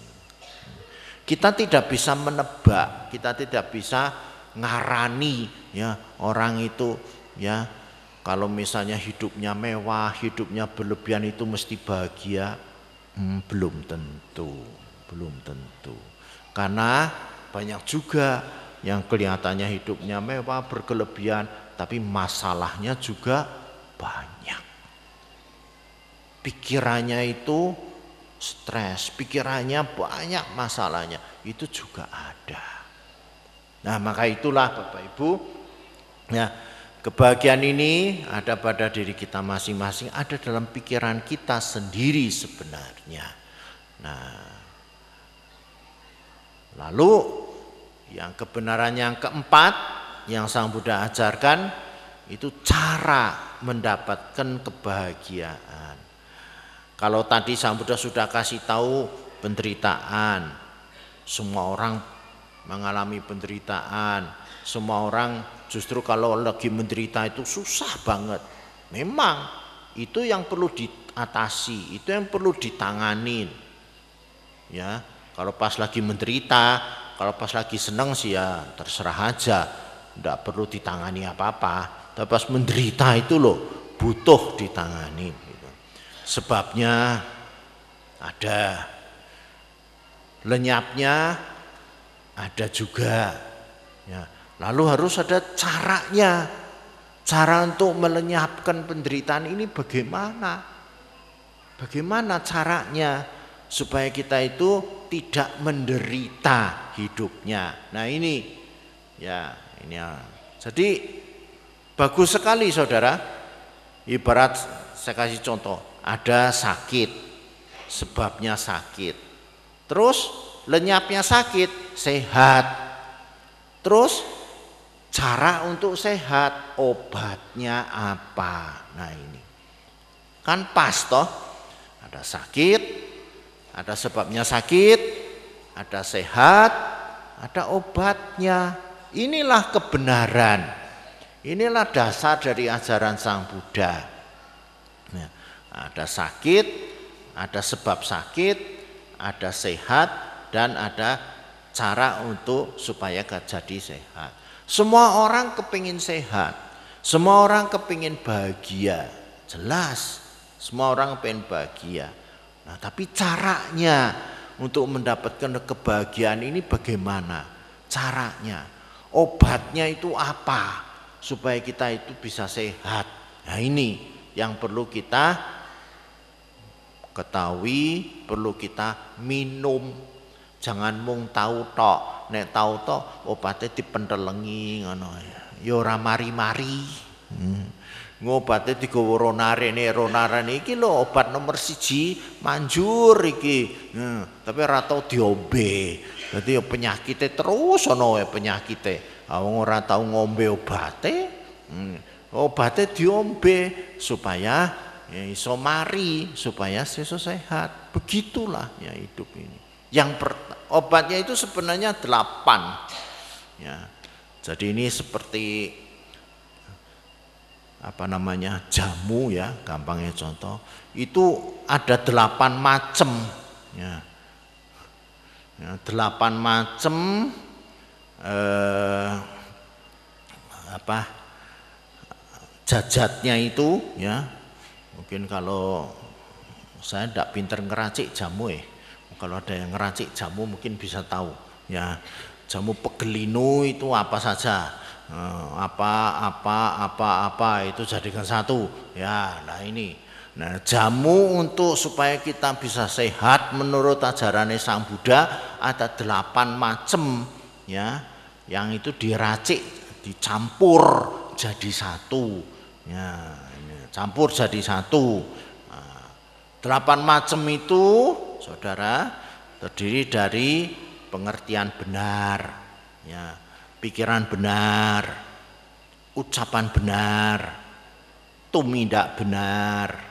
Kita tidak bisa menebak, kita tidak bisa ngarani ya orang itu ya kalau misalnya hidupnya mewah, hidupnya berlebihan itu mesti bahagia. Hmm, belum tentu, belum tentu. Karena banyak juga yang kelihatannya hidupnya mewah, berkelebihan, tapi masalahnya juga banyak. Pikirannya itu stres, pikirannya banyak masalahnya, itu juga ada. Nah, maka itulah Bapak Ibu, ya, kebahagiaan ini ada pada diri kita masing-masing, ada dalam pikiran kita sendiri sebenarnya. Nah, lalu yang kebenaran yang keempat yang Sang Buddha ajarkan itu cara mendapatkan kebahagiaan. Kalau tadi Sang Buddha sudah kasih tahu penderitaan, semua orang mengalami penderitaan, semua orang justru kalau lagi menderita itu susah banget. Memang itu yang perlu diatasi, itu yang perlu ditanganin. Ya, kalau pas lagi menderita, kalau pas lagi senang sih ya terserah aja, tidak perlu ditangani apa-apa. Tapi pas menderita itu loh butuh ditangani. Sebabnya ada lenyapnya ada juga. Ya. Lalu harus ada caranya. Cara untuk melenyapkan penderitaan ini bagaimana? Bagaimana caranya supaya kita itu tidak menderita hidupnya. Nah ini ya ini ya. Jadi bagus sekali saudara. Ibarat saya kasih contoh ada sakit, sebabnya sakit. Terus lenyapnya sakit, sehat. Terus cara untuk sehat, obatnya apa? Nah ini. Kan pas toh, ada sakit, ada sebabnya sakit, ada sehat, ada obatnya. Inilah kebenaran. Inilah dasar dari ajaran Sang Buddha. Ada sakit, ada sebab sakit, ada sehat, dan ada cara untuk supaya jadi sehat. Semua orang kepingin sehat, semua orang kepingin bahagia, jelas. Semua orang pengen bahagia. Nah, tapi caranya untuk mendapatkan kebahagiaan ini bagaimana? Caranya, obatnya itu apa supaya kita itu bisa sehat? Nah ini yang perlu kita ketahui perlu kita minum. Jangan mung tahu tok. Nek tahu tok obatnya dipentelengi ngono. Ya ora mari-mari. Hmm. ngobate digawa ronare ronare iki lho obat nomor siji manjur iki. Hmm. tapi ora tau dadi ya penyakite terus ana wae penyakite wong ora tau ngombe obate hmm. obate diombe supaya ya iso mari supaya seso sehat. Begitulah ya hidup ini. Yang per, obatnya itu sebenarnya delapan. Ya. Jadi ini seperti apa namanya jamu ya, gampangnya contoh. Itu ada delapan macam. Ya. Ya, delapan macam eh, apa jajatnya itu ya Mungkin kalau saya tidak pinter ngeracik jamu ya. Kalau ada yang ngeracik jamu mungkin bisa tahu. Ya, jamu pegelinu itu apa saja. eh, apa apa apa apa itu jadikan satu ya nah ini nah jamu untuk supaya kita bisa sehat menurut ajaran Sang Buddha ada delapan macam ya. Yang itu diracik dicampur jadi satu ya. Campur jadi satu. Nah, delapan macam itu saudara terdiri dari pengertian benar ya. Pikiran benar, ucapan benar, tumindak benar,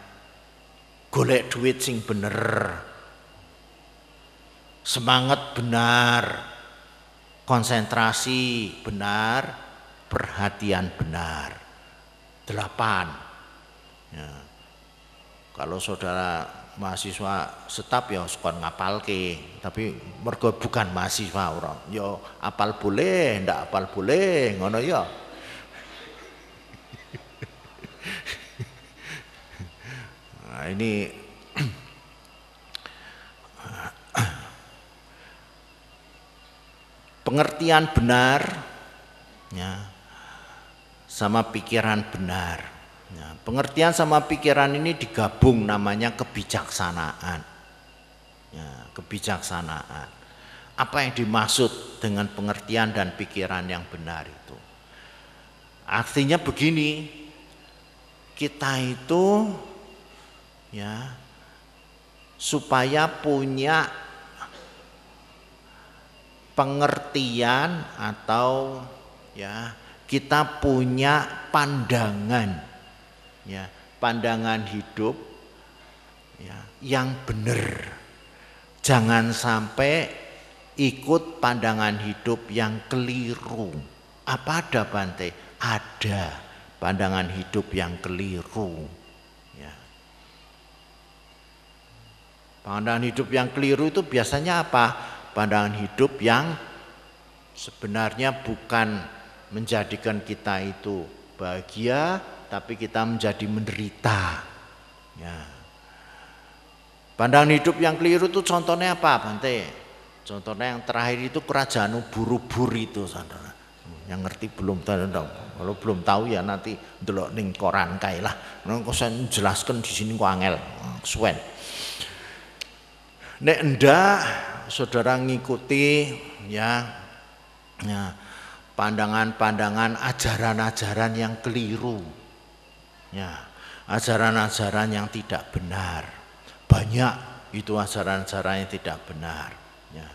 golek duit sing bener, semangat benar, konsentrasi benar, perhatian benar. Delapan. Ya. Kalau saudara mahasiswa setap ya ngapal ngapalke tapi mergo bukan mahasiswa orang ya apal boleh ndak apal boleh ngono ya nah, ini pengertian benar ya sama pikiran benar Ya, pengertian sama pikiran ini digabung namanya kebijaksanaan. Ya, kebijaksanaan. Apa yang dimaksud dengan pengertian dan pikiran yang benar itu? Artinya begini, kita itu ya. Supaya punya pengertian atau ya kita punya pandangan. Ya pandangan hidup ya yang benar. Jangan sampai ikut pandangan hidup yang keliru. Apa ada Bante? Ada pandangan hidup yang keliru ya pandangan hidup yang keliru itu biasanya apa pandangan hidup yang sebenarnya bukan menjadikan kita itu bahagia tapi kita menjadi menderita. Ya. Pandangan hidup yang keliru itu contohnya apa, Bante? Contohnya yang terakhir itu kerajaan buru-buru itu, saudara. Yang ngerti belum tahu, kalau belum tahu ya nanti delok ning koran kae lah. Nang saya jelaskan di sini kok angel. Nek ndak saudara ngikuti ya. Ya pandangan-pandangan ajaran-ajaran yang keliru. Ya ajaran-ajaran yang tidak benar. Banyak itu ajaran-ajaran yang tidak benar ya.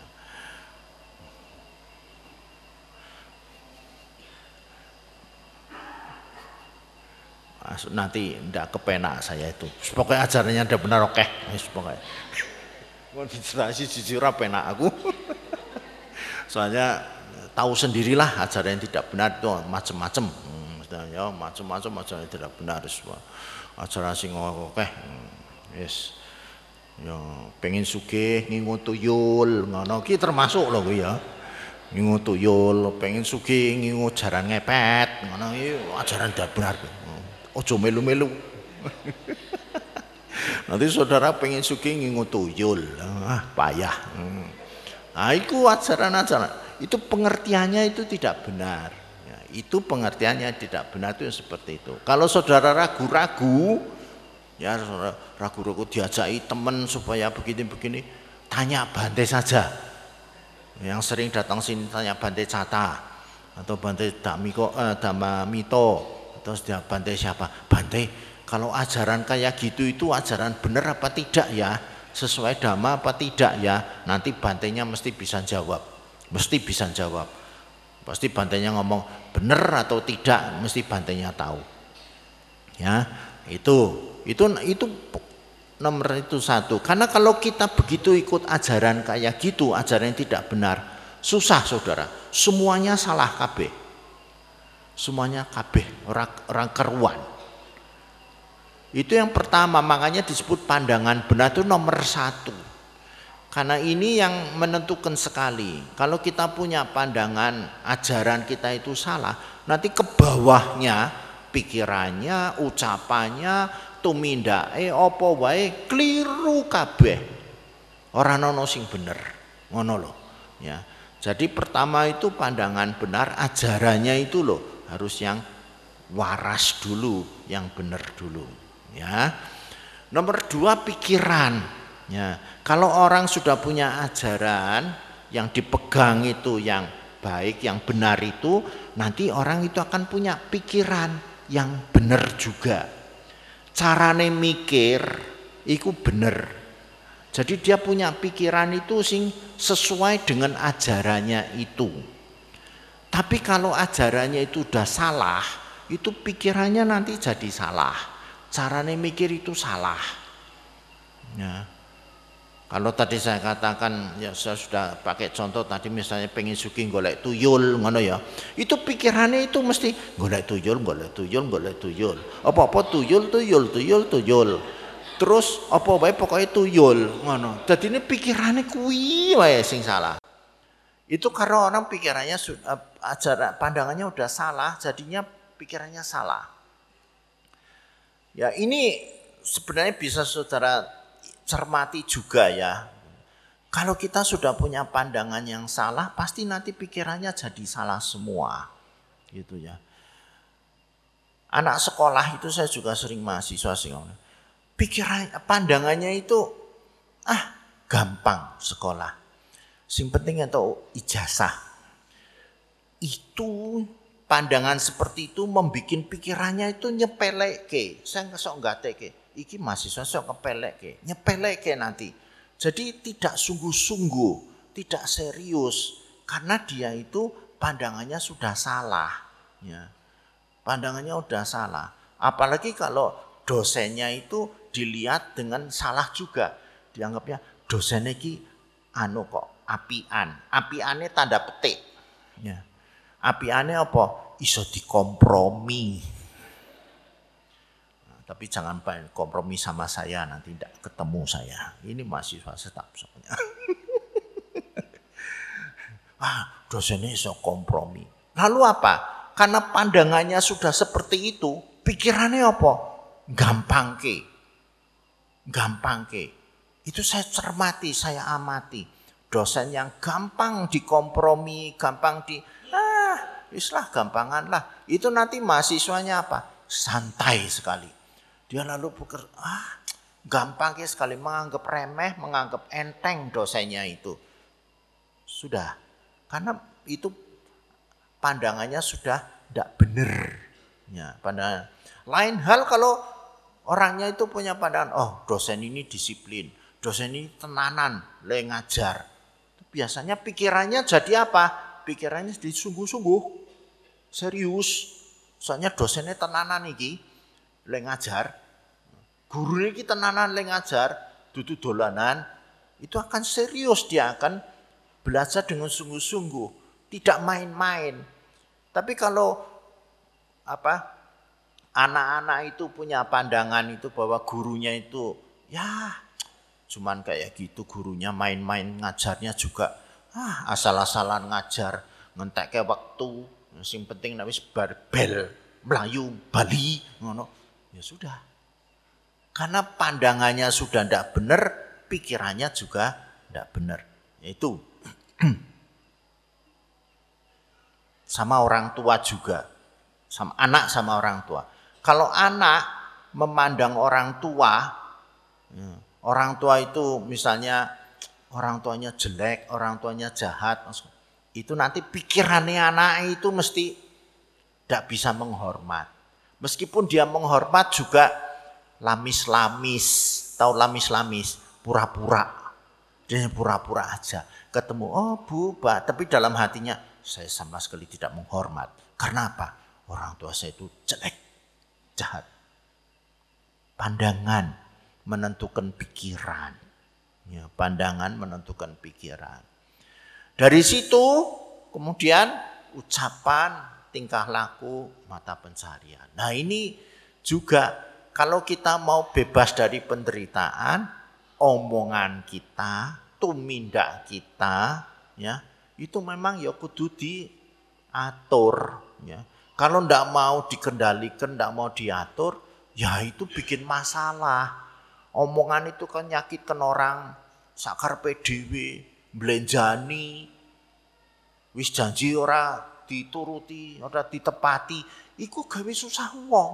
nanti tidak kepenak saya itu. Pokoknya ajarannya tidak benar oke. Okay. Mau dijelaskan jujur penak aku. Soalnya tahu sendirilah ajaran yang tidak benar itu macam-macam ya macam-macam ajaran tidak benar semua ajaran sing akeh. Yes ya pengen sugih ngingu tuyul ngono. Ki termasuk lho ya. Ngingu tuyul pengen sugih ngingu jaran ngepet ngono. Iki ajaran tidak benar ojo melu-melu nanti saudara pengen sugih ngingu tuyul ah payah hmm. nah itu ajaran-ajaran itu pengertiannya itu tidak benar itu pengertiannya tidak benar itu seperti itu. Kalau saudara ragu-ragu, ya ragu-ragu diajai teman supaya begini-begini, tanya Bante saja. Yang sering datang sini tanya Bante Cata atau Bante Damiko, eh, Damamito atau dia Bante siapa? Bante, kalau ajaran kayak gitu itu ajaran benar apa tidak ya? Sesuai dhamma apa tidak ya? Nanti bantenya mesti bisa jawab. Mesti bisa jawab Pasti bantainya ngomong benar atau tidak, mesti bantainya tahu. Ya, itu itu itu nomor itu satu. Karena kalau kita begitu ikut ajaran kayak gitu, ajaran yang tidak benar, susah saudara. Semuanya salah KB. Semuanya KB, orang, orang keruan. Itu yang pertama, makanya disebut pandangan benar itu nomor satu. Karena ini yang menentukan sekali. Kalau kita punya pandangan ajaran kita itu salah, nanti ke bawahnya pikirannya, ucapannya, tumindake apa wae keliru kabeh. Ora ono sing bener. Ngono loh, ya. Jadi pertama itu pandangan benar ajarannya itu loh harus yang waras dulu, yang benar dulu. Ya. Nomor dua pikiran. Ya. Kalau orang sudah punya ajaran yang dipegang itu yang baik, yang benar itu, nanti orang itu akan punya pikiran yang benar juga. Carane mikir itu benar. Jadi dia punya pikiran itu sing sesuai dengan ajarannya itu. Tapi kalau ajarannya itu udah salah, itu pikirannya nanti jadi salah. Caranya mikir itu salah. Ya. Kalau tadi saya katakan ya saya sudah pakai contoh tadi misalnya pengen suki golek tuyul ngono ya. Itu pikirannya itu mesti golek tuyul, golek tuyul, golek tuyul. Apa-apa tuyul, tuyul, tuyul, tuyul. Terus apa wae pokoknya tuyul ngono. Jadi ini pikirannya kuwi wae sing salah. Itu karena orang pikirannya eh, ajaran pandangannya udah salah, jadinya pikirannya salah. Ya ini sebenarnya bisa saudara cermati juga ya. Kalau kita sudah punya pandangan yang salah, pasti nanti pikirannya jadi salah semua. Gitu ya. Anak sekolah itu saya juga sering mahasiswa sih. Pikiran pandangannya itu ah gampang sekolah. Sing penting itu ijazah. Itu pandangan seperti itu membuat pikirannya itu nyepeleke. Saya nggak nggak teke iki mahasiswa sok kepelek ke nanti. Jadi tidak sungguh-sungguh, tidak serius karena dia itu pandangannya sudah salah, ya. Pandangannya sudah salah. Apalagi kalau dosennya itu dilihat dengan salah juga. Dianggapnya dosen iki anu kok apian. Apiannya tanda petik. Ya. Apiannya apa? Iso dikompromi tapi jangan kompromi sama saya nanti tidak ketemu saya. Ini mahasiswa tetap soalnya. ah, dosennya so kompromi. Lalu apa? Karena pandangannya sudah seperti itu, pikirannya apa? Gampang ke. Gampang ke. Itu saya cermati, saya amati. Dosen yang gampang dikompromi, gampang di islah gampangan lah. Itu nanti mahasiswanya apa? Santai sekali dia lalu beker, ah gampang sekali menganggap remeh, menganggap enteng dosanya itu. Sudah, karena itu pandangannya sudah tidak benar. Ya, pandangan. Lain hal kalau orangnya itu punya pandangan, oh dosen ini disiplin, dosen ini tenanan, le ngajar. Biasanya pikirannya jadi apa? Pikirannya disungguh-sungguh, serius. Soalnya dosennya tenanan iki, le ngajar, guru ini kita nanan leng ngajar, dudu dolanan, itu akan serius dia akan belajar dengan sungguh-sungguh, tidak main-main. Tapi kalau apa anak-anak itu punya pandangan itu bahwa gurunya itu ya cuman kayak gitu gurunya main-main ngajarnya juga ah asal-asalan ngajar ngentek kayak waktu yang penting nawis barbel Melayu Bali ngono ya sudah karena pandangannya sudah tidak benar, pikirannya juga tidak benar. Itu sama orang tua juga, sama anak sama orang tua. Kalau anak memandang orang tua, ya, orang tua itu misalnya orang tuanya jelek, orang tuanya jahat, itu nanti pikirannya anak itu mesti tidak bisa menghormat. Meskipun dia menghormat juga lamis-lamis, tahu lamis-lamis, pura-pura. Dia pura-pura aja. Ketemu, oh bu, pak. Tapi dalam hatinya, saya sama sekali tidak menghormat. Karena apa? Orang tua saya itu jelek, jahat. Pandangan menentukan pikiran. Ya, pandangan menentukan pikiran. Dari situ kemudian ucapan, tingkah laku, mata pencarian. Nah ini juga kalau kita mau bebas dari penderitaan, omongan kita, tumindak kita, ya itu memang ya kudu diatur, ya. Kalau ndak mau dikendalikan, ndak mau diatur, ya itu bikin masalah. Omongan itu kan nyakitkan orang, sakar PDW, belenjani, wis janji ora dituruti, ora ditepati, iku gawe susah wong.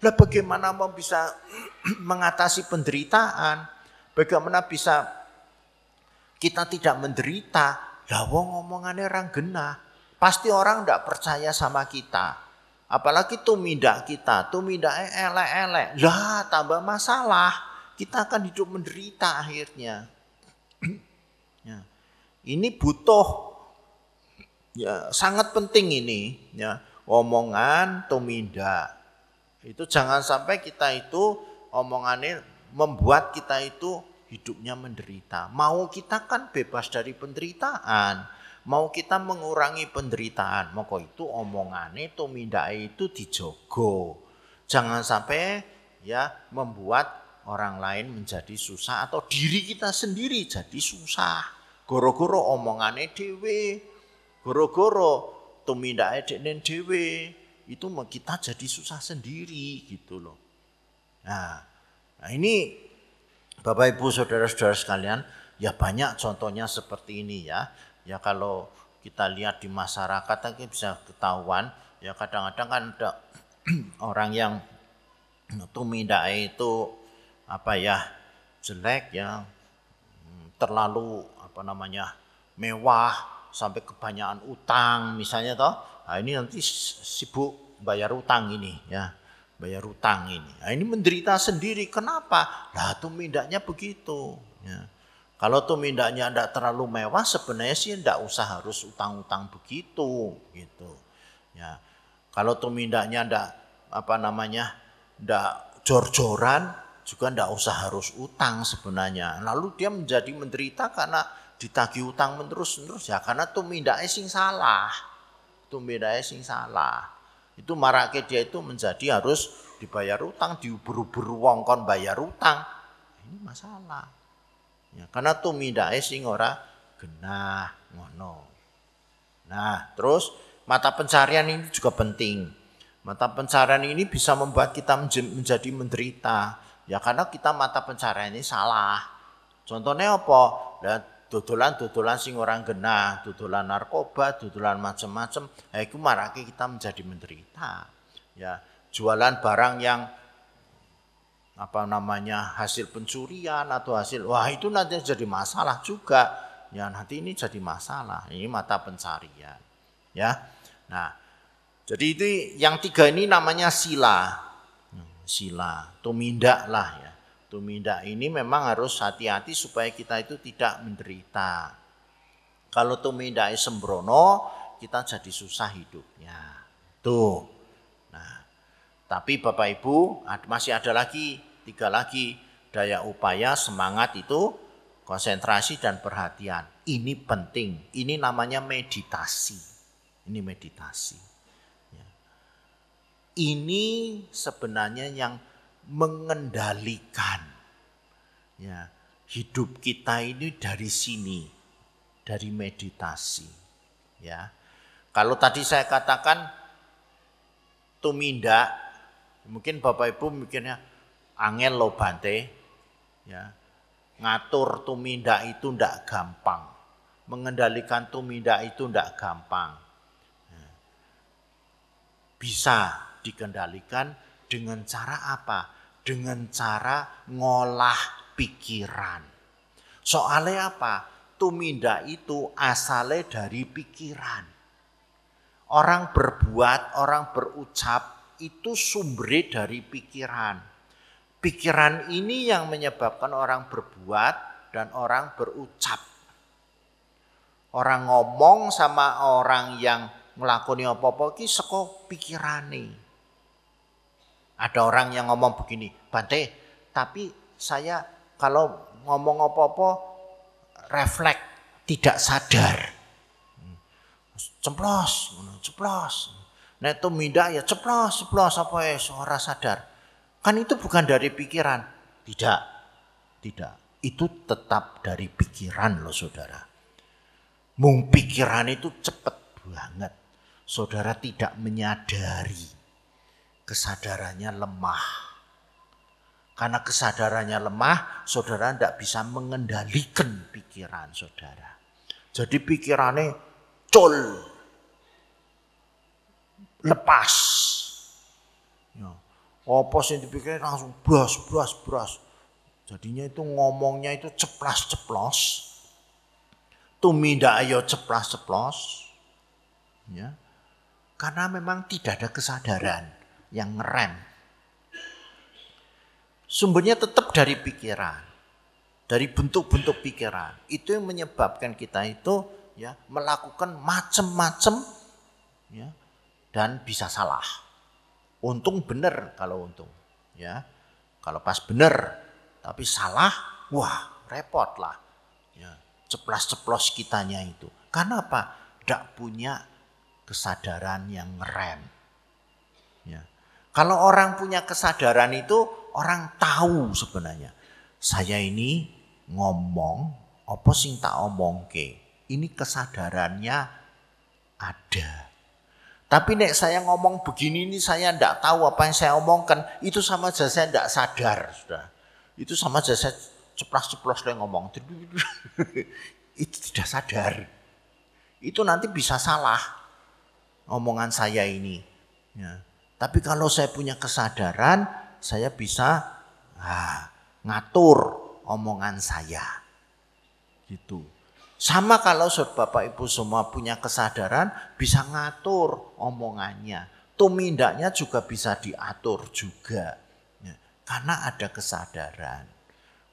Lah bagaimana mau bisa mengatasi penderitaan? Bagaimana bisa kita tidak menderita? Lah wong ngomongannya orang genah. Pasti orang tidak percaya sama kita. Apalagi tumindak kita, tumindak elek-elek. Lah tambah masalah. Kita akan hidup menderita akhirnya. ya. Ini butuh. Ya sangat penting ini ya. Omongan tumindak. Itu jangan sampai kita itu omongannya membuat kita itu hidupnya menderita. Mau kita kan bebas dari penderitaan. Mau kita mengurangi penderitaan maka itu omongannya tumindak itu dijogo. Jangan sampai ya membuat orang lain menjadi susah atau diri kita sendiri jadi susah goro-goro omongannya dewe Goro-goro tumindake dekne dhewe itu kita jadi susah sendiri gitu loh. Nah, nah ini Bapak Ibu Saudara-saudara sekalian, ya banyak contohnya seperti ini ya. Ya kalau kita lihat di masyarakat kan bisa ketahuan ya kadang-kadang kan ada orang yang tumindake itu apa ya jelek ya terlalu apa namanya mewah sampai kebanyakan utang misalnya toh. Nah, ini nanti sibuk bayar utang ini ya. Bayar utang ini. Nah, ini menderita sendiri. Kenapa? Lah tumindaknya begitu ya. Kalau tumindaknya tidak terlalu mewah sebenarnya sih tidak usah harus utang-utang begitu gitu. Ya. Kalau tumindaknya tidak apa namanya tidak jor-joran juga tidak usah harus utang sebenarnya. Lalu dia menjadi menderita karena ditagih utang menerus-terus ya karena tumindake sing salah. Tumindake sing salah. Itu marake dia itu menjadi harus dibayar utang, diuber-uber wong kon bayar utang. Ini masalah. Ya, karena tumindake sing ora genah ngono. Nah, terus mata pencarian ini juga penting. Mata pencarian ini bisa membuat kita menjadi menderita. Ya karena kita mata pencarian ini salah. Contohnya apa? Nah, dodolan-dodolan sing orang genah, dodolan narkoba, dodolan macam-macam, ya itu marake kita menjadi menderita. Ya, jualan barang yang apa namanya hasil pencurian atau hasil wah itu nanti jadi masalah juga. Ya, nanti ini jadi masalah. Ini mata pencarian. Ya. Nah, jadi itu yang tiga ini namanya sila. Sila, tumindak lah ya tumindak ini memang harus hati-hati supaya kita itu tidak menderita. Kalau tumindak sembrono, kita jadi susah hidupnya. Tuh. Nah, tapi Bapak Ibu masih ada lagi tiga lagi daya upaya semangat itu konsentrasi dan perhatian. Ini penting. Ini namanya meditasi. Ini meditasi. Ya. Ini sebenarnya yang mengendalikan ya hidup kita ini dari sini dari meditasi ya kalau tadi saya katakan tumindak mungkin Bapak Ibu mikirnya angel lo bante ya ngatur tumindak itu ndak gampang mengendalikan tumindak itu ndak gampang ya. bisa dikendalikan dengan cara apa? Dengan cara ngolah pikiran. Soalnya apa? Tuminda itu asalnya dari pikiran. Orang berbuat, orang berucap itu sumbernya dari pikiran. Pikiran ini yang menyebabkan orang berbuat dan orang berucap. Orang ngomong sama orang yang ngelakoni apa-apa ki saka pikirane. Ada orang yang ngomong begini, Bante, tapi saya kalau ngomong apa-apa refleks tidak sadar. Ceplos, ceplos. Nah itu ya ceplos, ceplos apa ya suara sadar. Kan itu bukan dari pikiran. Tidak, tidak. Itu tetap dari pikiran loh saudara. Mung pikiran itu cepet banget. Saudara tidak menyadari kesadarannya lemah. Karena kesadarannya lemah, saudara tidak bisa mengendalikan pikiran saudara. Jadi pikirannya col. lepas. Ya. Apa sih langsung bras, bras, bras. Jadinya itu ngomongnya itu ceplas-ceplos. Tumindak ayo ceplas-ceplos. Ya. Karena memang tidak ada kesadaran yang ngerem. Sumbernya tetap dari pikiran. Dari bentuk-bentuk pikiran. Itu yang menyebabkan kita itu ya melakukan macam-macam ya dan bisa salah. Untung benar kalau untung, ya. Kalau pas benar tapi salah, wah repot lah. Ya, ceplas-ceplos kitanya itu. Karena apa? Tidak punya kesadaran yang ngerem. Ya. Kalau orang punya kesadaran itu, orang tahu sebenarnya. Saya ini ngomong, apa sing tak omong ke? Ini kesadarannya ada. Tapi nek saya ngomong begini ini saya tidak tahu apa yang saya omongkan. Itu sama saja saya tidak sadar. Sudah. Itu sama saja saya ceplas-ceplos saya ngomong. itu tidak sadar. Itu nanti bisa salah omongan saya ini. Ya. Tapi kalau saya punya kesadaran, saya bisa ah, ngatur omongan saya. Gitu. Sama kalau Bapak Ibu semua punya kesadaran bisa ngatur omongannya. Tumindaknya juga bisa diatur juga. Ya, karena ada kesadaran.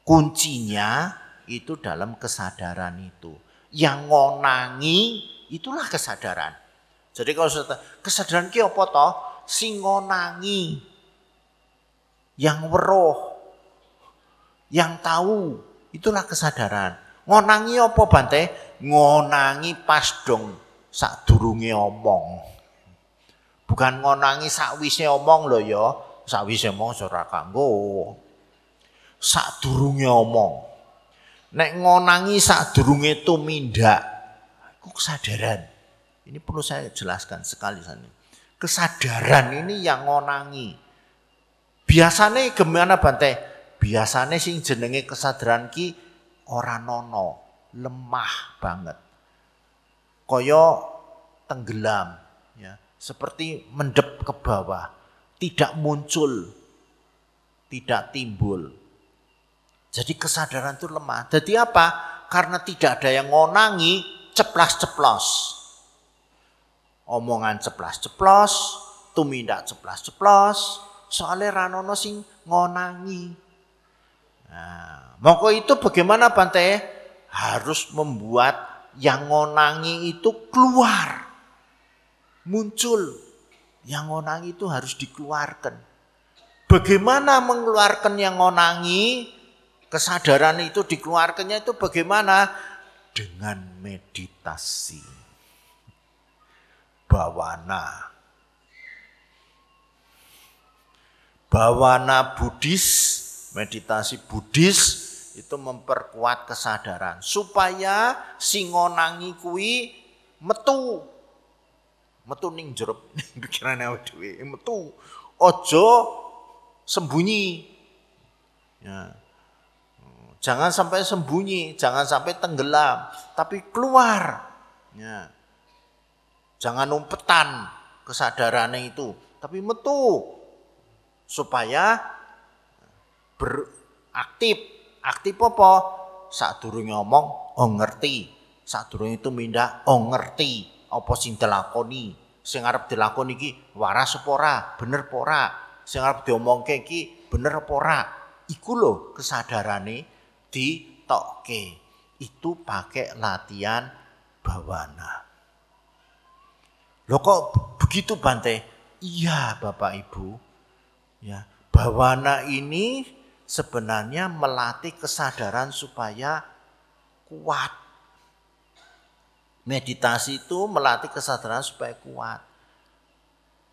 Kuncinya itu dalam kesadaran itu. Yang ngonangi itulah kesadaran. Jadi kalau kesadaran ki apa? Sing ngonangi. Yang weruh. Yang tahu. Itulah kesadaran. Ngonangi apa Bante? Ngonangi pas dong sadurunge omong. Bukan ngonangi sakwise omong lho ya. Sakwise omong ora kanggo. Sadurunge omong. Nek ngonangi sadurunge tumindak, iku kesadaran. Ini perlu saya jelaskan sekali sana. Kesadaran ini yang ngonangi. Biasanya gimana Bante? Biasanya sing jenenge kesadaran ki ora nono, lemah banget. Koyo tenggelam ya, seperti mendep ke bawah, tidak muncul, tidak timbul. Jadi kesadaran itu lemah. Jadi apa? Karena tidak ada yang ngonangi, ceplas-ceplos. Omongan ceplas-ceplos, tumindak ceplas-ceplos, soalnya ranono sing ngonangi. Nah, Maka itu bagaimana Bante? Harus membuat yang ngonangi itu keluar. Muncul. Yang ngonangi itu harus dikeluarkan. Bagaimana mengeluarkan yang ngonangi? Kesadaran itu dikeluarkannya itu bagaimana? Dengan meditasi. Bawana. Bawana Buddhis, meditasi Buddhis itu memperkuat kesadaran supaya singonangi kui metu. Metu ning jero pikirane awake metu. Ojo sembunyi. Ya. Jangan sampai sembunyi jangan sampai tenggelam tapi keluar. Ya jangan umpetan kesadarannya itu tapi metu supaya beraktif Aktif apa? Sadurunge ngomong, oh ngerti. Sadurunge itu minda, oh ngerti. Apa sing dilakoni? Sing arep dilakoni iki waras apa ora? Bener apa ora? Sing arep diomongke iki bener apa ora? Iku lho kesadarane ditokke. Itu pakai latihan bawana. Loh kok begitu Bante? Iya Bapak Ibu. Ya, bawana ini sebenarnya melatih kesadaran supaya kuat. Meditasi itu melatih kesadaran supaya kuat.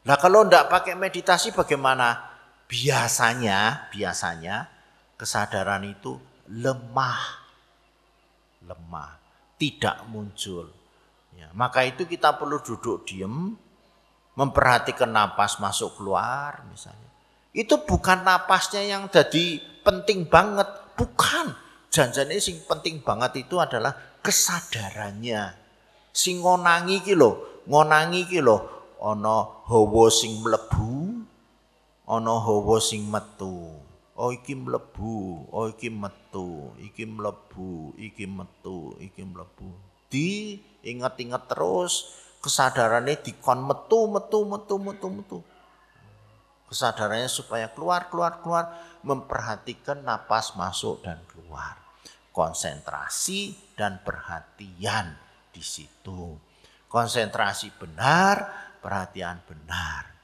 Nah kalau tidak pakai meditasi bagaimana? Biasanya, biasanya kesadaran itu lemah. Lemah, tidak muncul. Ya, maka itu kita perlu duduk diem, memperhatikan napas masuk keluar misalnya. Itu bukan napasnya yang jadi penting banget, bukan. Janjane sing penting banget itu adalah kesadarannya. Sing ngonangi iki lho, ngonangi iki lho, ana hawa sing mlebu, ana hawa sing metu. Oh iki mlebu, oh iki metu, iki mlebu, iki metu, iki mlebu. Di inget-inget terus kesadarannya dikon metu, metu, metu, metu, metu. Kesadarannya supaya keluar, keluar, keluar, memperhatikan napas masuk dan keluar. Konsentrasi dan perhatian di situ. Konsentrasi benar, perhatian benar.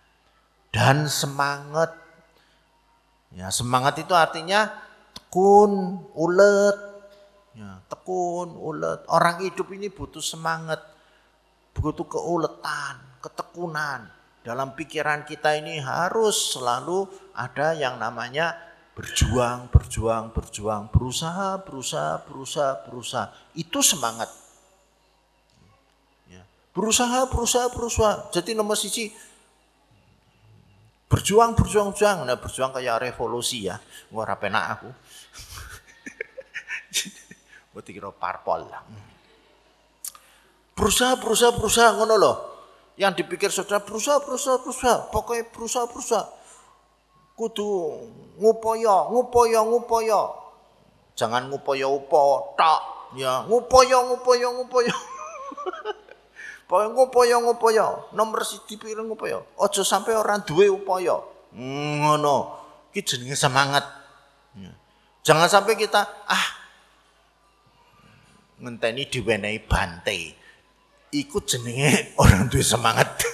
Dan semangat Ya, semangat itu artinya tekun, ulet. Tekun, ulet. Orang hidup ini butuh semangat, butuh keuletan, ketekunan. Dalam pikiran kita ini harus selalu ada yang namanya berjuang, berjuang, berjuang, berusaha, berusaha, berusaha, berusaha. Itu semangat. Ya. Berusaha, berusaha, berusaha. Jadi nomor sisi Berjuang, berjuang, berjuang. Nah, berjuang kayak revolusi ya. Gua rapena aku. Gue kira parpol lah. Berusaha, berusaha, berusaha ngono loh. Yang dipikir saudara berusaha, berusaha, berusaha. Pokoknya berusaha, berusaha. Kudu ngupoyo, ngupoyo, ngupoyo. Jangan ngupoyo upo, tak. Ya, ngupoyo, ngupoyo, ngupoyo. Pokoknya upaya ngupaya, nomor siji pikir ngupaya. Aja sampai orang duwe upaya. Ngono. Ki jenenge semangat. Ya. Jangan sampai kita ah ngenteni diwenehi bante. Iku jenenge orang duwe semangat.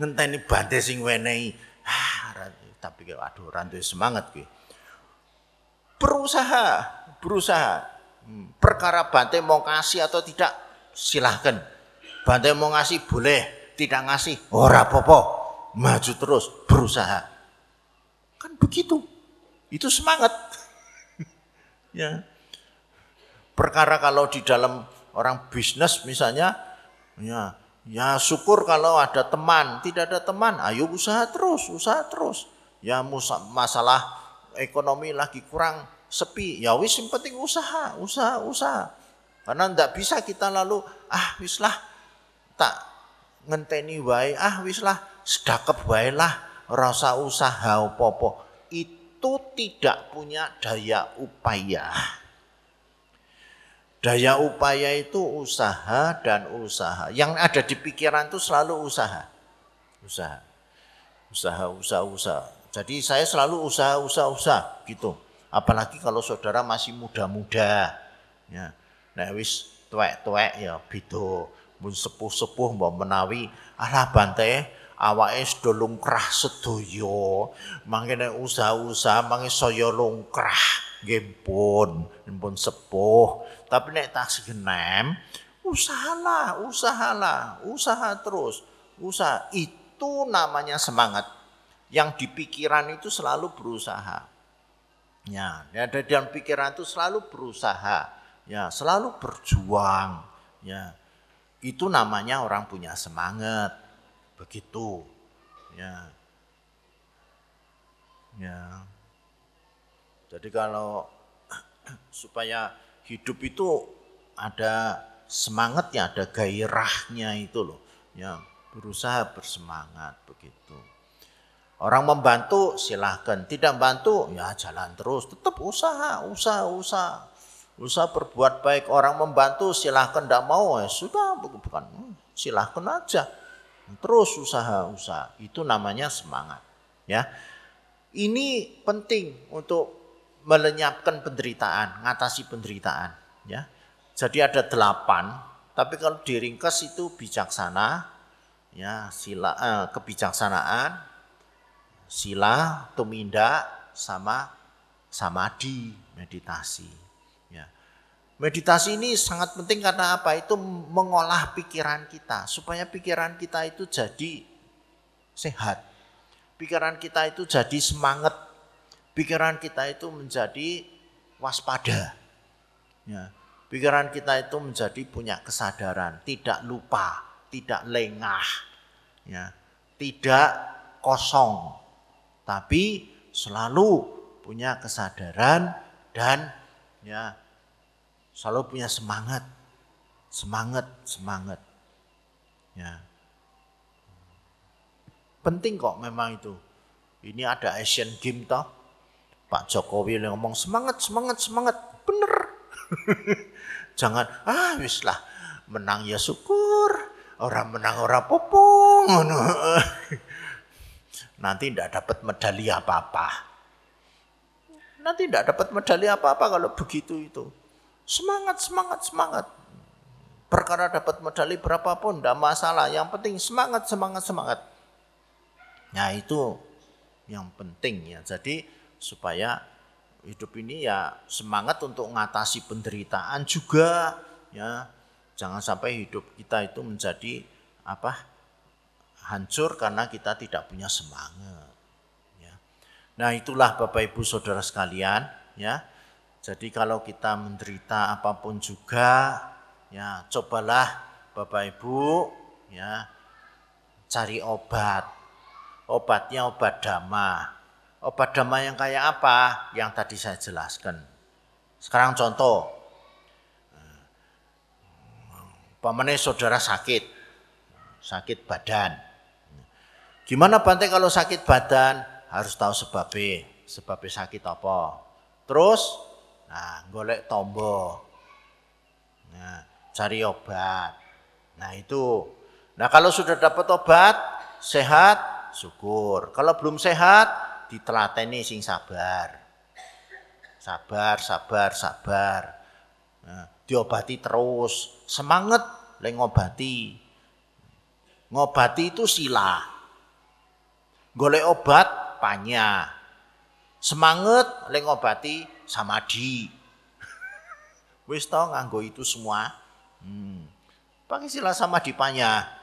ngenteni bante sing wenehi. Ah, tapi aduh orang duwe semangat ki. Berusaha, berusaha perkara Bante mau kasih atau tidak silahkan. Bante mau ngasih boleh, tidak ngasih ora apa-apa. Maju terus, berusaha. Kan begitu. Itu semangat. Ya. Perkara kalau di dalam orang bisnis misalnya, ya, ya syukur kalau ada teman. Tidak ada teman, ayo usaha terus, usaha terus. Ya masalah ekonomi lagi kurang, sepi, ya wis yang penting usaha, usaha, usaha. Karena ndak bisa kita lalu ah wis lah tak ngenteni wae, ah wis lah sedakep wae lah, rasa usaha. Itu tidak punya daya upaya. Daya upaya itu usaha dan usaha. Yang ada di pikiran itu selalu usaha. Usaha. Usaha, usaha, usaha. Jadi saya selalu usaha, usaha, usaha gitu. Apalagi kalau saudara masih muda-muda. Ya. Nek wis tuwek-tuwek ya beda. Mun sepuh-sepuh mbok menawi alah bante awake sedo lungkrah sedaya. Mangkene usaha-usaha mangke saya lungkrah. Nggih pun, pun sepuh. Tapi nek tak segenem, usahalah, usahalah, usaha terus. Usaha itu namanya semangat. Yang di pikiran itu selalu berusaha. Ya, ya dalam pikiran itu selalu berusaha, ya, selalu berjuang, ya. Itu namanya orang punya semangat. Begitu. Ya. Ya. Jadi kalau supaya hidup itu ada semangatnya, ada gairahnya itu loh. Ya, berusaha bersemangat begitu. Orang membantu silahkan, tidak membantu ya jalan terus, tetap usaha, usaha, usaha. Usaha berbuat baik, orang membantu silahkan, tidak mau ya sudah bukan, silahkan aja. Terus usaha, usaha, itu namanya semangat. Ya, ini penting untuk melenyapkan penderitaan, ngatasi penderitaan. Ya, jadi ada delapan, tapi kalau diringkas itu bijaksana, ya sila eh, kebijaksanaan, sila, tuminda, sama samadhi, meditasi. Ya. Meditasi ini sangat penting karena apa? Itu mengolah pikiran kita supaya pikiran kita itu jadi sehat. Pikiran kita itu jadi semangat. Pikiran kita itu menjadi waspada. Ya. Pikiran kita itu menjadi punya kesadaran, tidak lupa, tidak lengah, ya. tidak kosong, tapi selalu punya kesadaran dan ya selalu punya semangat, semangat, semangat. Ya. Penting kok memang itu. Ini ada Asian Games toh. Pak Jokowi ngomong semangat, semangat, semangat. Bener. Jangan, ah wis lah, menang ya syukur. Orang menang orang popong. Nanti tidak dapat medali apa-apa. Nanti tidak dapat medali apa-apa kalau begitu itu. Semangat, semangat, semangat. Perkara dapat medali berapapun, tidak masalah. Yang penting semangat, semangat, semangat. Nah itu yang penting ya. Jadi supaya hidup ini ya semangat untuk mengatasi penderitaan juga ya. Jangan sampai hidup kita itu menjadi apa? hancur karena kita tidak punya semangat. Ya. Nah itulah Bapak Ibu Saudara sekalian ya. Jadi kalau kita menderita apa pun juga ya cobalah Bapak Ibu ya cari obat obatnya obat dama. Obat dama yang kayak apa? Yang tadi saya jelaskan. Sekarang contoh. Pamane saudara sakit. Sakit badan. Gimana Bante kalau sakit badan? Harus tahu sebabnya. Sebabnya sakit apa. Terus, nah golek tombo. Nah, cari obat. Nah itu. Nah kalau sudah dapat obat, sehat, syukur. Kalau belum sehat, ditelateni sing sabar. Sabar, sabar, sabar. Nah, diobati terus. Semangat le ngobati. Ngobati itu sila. Golek obat panya. Semangat le ngobati samadi. Wis tau nganggo itu semua. Hmm. Pakai sila sama dipanya.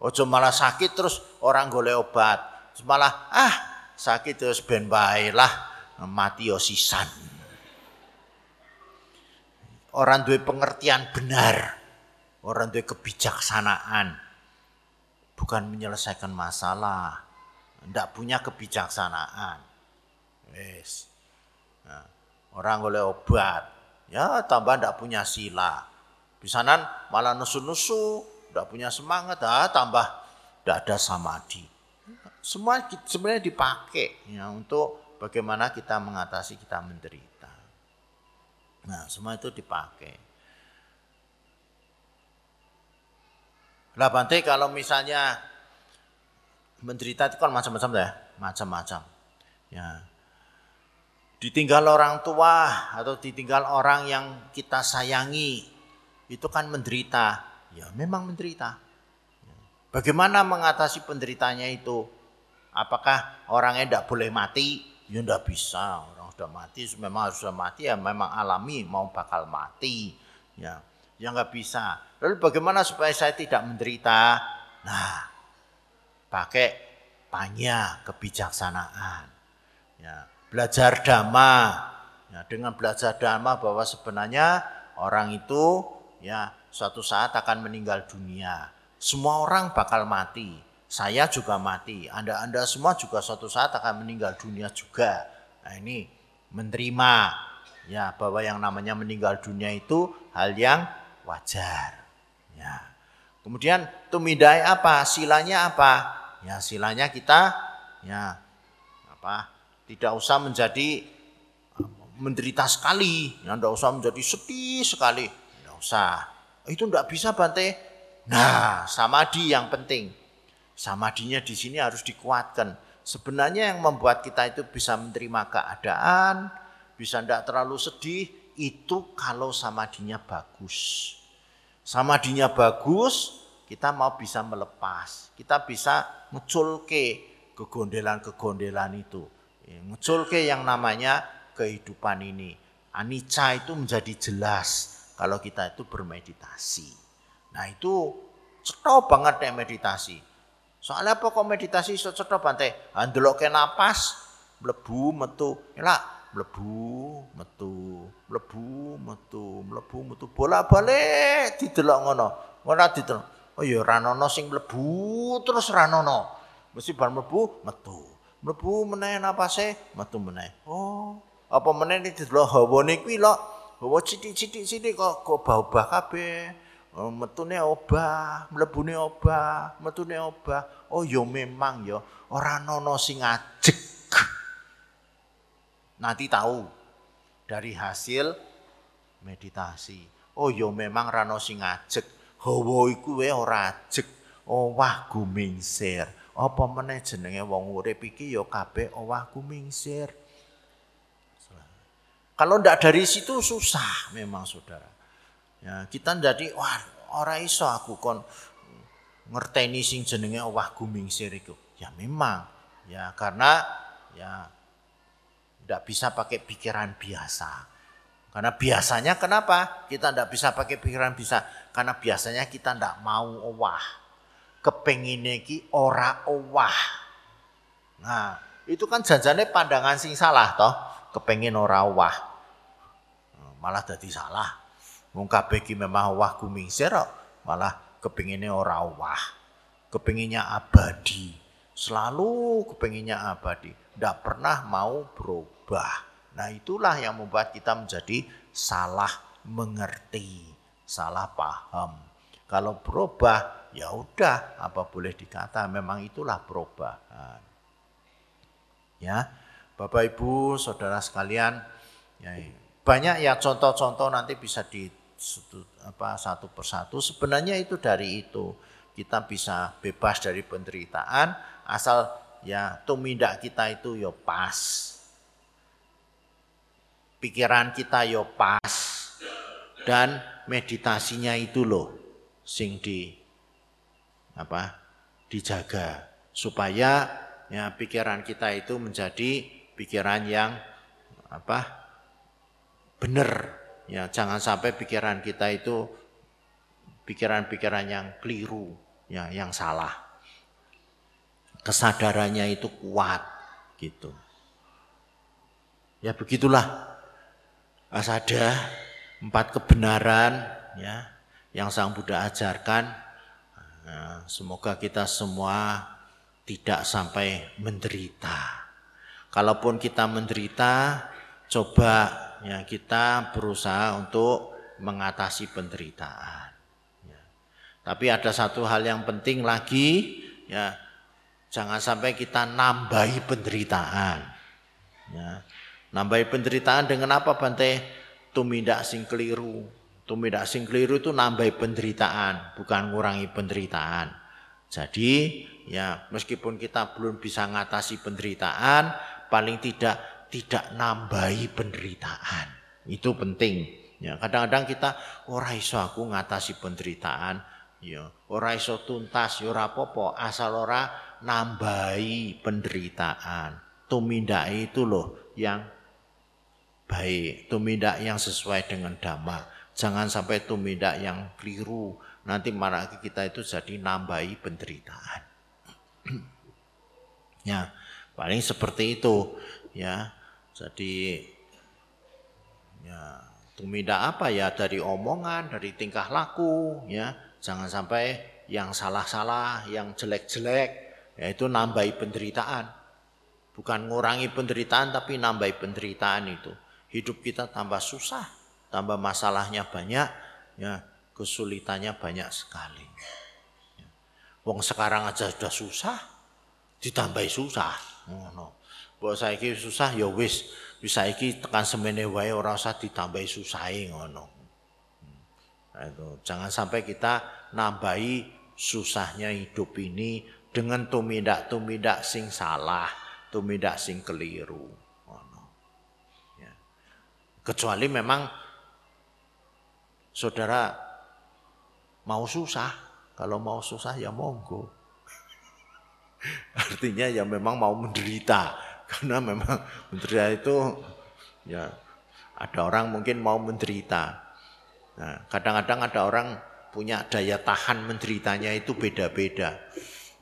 Ojo malah sakit terus orang golek obat. Terus malah ah sakit terus ben lah mati yo sisan. Orang duwe pengertian benar. Orang duwe kebijaksanaan. Bukan menyelesaikan masalah. Ndak punya kebijaksanaan. Wes. Nah, orang golek obat. Ya tambah ndak punya sila. Bisanan malah nusu-nusu udah punya semangat, ah, tambah tidak ada samadhi. Semua sebenarnya dipakai ya, untuk bagaimana kita mengatasi kita menderita. Nah, semua itu dipakai. Lah Bante kalau misalnya menderita itu kan macam-macam ya, macam-macam. Ya. Ditinggal orang tua atau ditinggal orang yang kita sayangi itu kan menderita ya memang menderita. Bagaimana mengatasi penderitanya itu? Apakah orangnya tidak boleh mati? Ya tidak bisa. Orang sudah mati, memang sudah mati ya memang alami mau bakal mati. Ya, ya nggak bisa. Lalu bagaimana supaya saya tidak menderita? Nah, pakai banyak kebijaksanaan. Ya, belajar dhamma. Ya, dengan belajar dhamma bahwa sebenarnya orang itu ya suatu saat akan meninggal dunia. Semua orang bakal mati. Saya juga mati. Anda-anda semua juga suatu saat akan meninggal dunia juga. Nah ini menerima ya bahwa yang namanya meninggal dunia itu hal yang wajar. Ya. Kemudian tumidai apa? Silanya apa? Ya silanya kita ya apa? Tidak usah menjadi menderita sekali, ya tidak usah menjadi sedih sekali, tidak usah itu enggak bisa Bante. Nah, samadhi yang penting. Samadinya di sini harus dikuatkan. Sebenarnya yang membuat kita itu bisa menerima keadaan, bisa tidak terlalu sedih, itu kalau samadinya bagus. Samadinya bagus, kita mau bisa melepas. Kita bisa ngeculke kegondelan-kegondelan itu. Ya, ngeculke yang namanya kehidupan ini. Anicca itu menjadi jelas kalau kita itu bermeditasi. Nah itu cetok banget deh meditasi. Soalnya apa kok meditasi iso cetok bante? ke napas, mlebu metu. Ya mlebu metu, mlebu metu, mlebu metu. Bola-balik didelok ngono. Ora didelok. Oh ya ranono sing mlebu terus ranono. Mesti bar mlebu metu. Mlebu meneh napase metu meneh. Oh, apa meneh didelok hawane kuwi lho Bawa cidik-cidik sini kok kok bau bah kabeh. oh, metune obah, mlebune obah, metune obah. Oh ya memang ya, ora nono sing ajek. Nanti tahu dari hasil meditasi. Oh ya memang rano sing ajek. Hawa iku wae ora ajek. Oh wah gumingsir. Apa meneh jenenge wong urip iki ya kabeh owah gumingsir. Kalau ndak dari situ susah memang saudara. Ya, kita jadi wah ora iso aku kon ngerteni sing jenenge owah gumingsir iku. Ya memang ya karena ya ndak bisa pakai pikiran biasa. Karena biasanya kenapa kita ndak bisa pakai pikiran bisa? Karena biasanya kita ndak mau owah. Kepengin ki ora owah. Nah, itu kan janjane pandangan sing salah toh, kepengin ora owah malah jadi salah. Wong ki memang wah gumingsir malah kepinginnya ora wah. Kepinginnya abadi. Selalu kepinginnya abadi. Tidak pernah mau berubah. Nah itulah yang membuat kita menjadi salah mengerti, salah paham. Kalau berubah, ya udah apa boleh dikata memang itulah perubahan. Ya, Bapak Ibu, saudara sekalian, ya, banyak ya contoh-contoh nanti bisa di apa satu persatu. Sebenarnya itu dari itu kita bisa bebas dari penderitaan asal ya tumindak kita itu ya pas. Pikiran kita yo pas dan meditasinya itu loh sing di apa dijaga supaya ya pikiran kita itu menjadi pikiran yang apa benar. Ya, jangan sampai pikiran kita itu pikiran-pikiran yang keliru, ya, yang salah. Kesadarannya itu kuat gitu. Ya begitulah asada empat kebenaran ya yang Sang Buddha ajarkan. Nah, semoga kita semua tidak sampai menderita. Kalaupun kita menderita, coba ya kita berusaha untuk mengatasi penderitaan. Ya. Tapi ada satu hal yang penting lagi, ya jangan sampai kita nambahi penderitaan. Ya. Nambahi penderitaan dengan apa Bante? Tumindak sing keliru. Tumindak sing keliru itu nambahi penderitaan, bukan ngurangi penderitaan. Jadi ya meskipun kita belum bisa mengatasi penderitaan, paling tidak tidak nambahi penderitaan. Itu penting. Ya, kadang-kadang kita ora iso aku ngatasi penderitaan, ya, ora iso tuntas, ya ora apa-apa, asal ora nambahi penderitaan. Tumindak itu loh yang baik, tumindak yang sesuai dengan dhamma. Jangan sampai tumindak yang keliru, nanti malah kita itu jadi nambahi penderitaan. ya, paling seperti itu, ya. Jadi ya tumindak apa ya dari omongan, dari tingkah laku ya. Jangan sampai yang salah-salah, yang jelek-jelek yaitu nambahi penderitaan. Bukan ngurangi penderitaan tapi nambahi penderitaan itu. Hidup kita tambah susah, tambah masalahnya banyak, ya kesulitannya banyak sekali. Ya. Wong sekarang aja sudah susah, ditambahi susah. No. Mbok saiki susah ya wis, wis saiki tekan semene wae ora usah ditambahi susahe ngono. Nah, itu. Jangan sampai kita nambahi susahnya hidup ini dengan tumindak-tumindak sing salah, tumindak sing keliru. Kecuali memang saudara mau susah, kalau mau susah ya monggo. Artinya ya memang mau menderita karena memang menderita itu ya ada orang mungkin mau menderita. Nah, kadang-kadang ada orang punya daya tahan menderitanya itu beda-beda.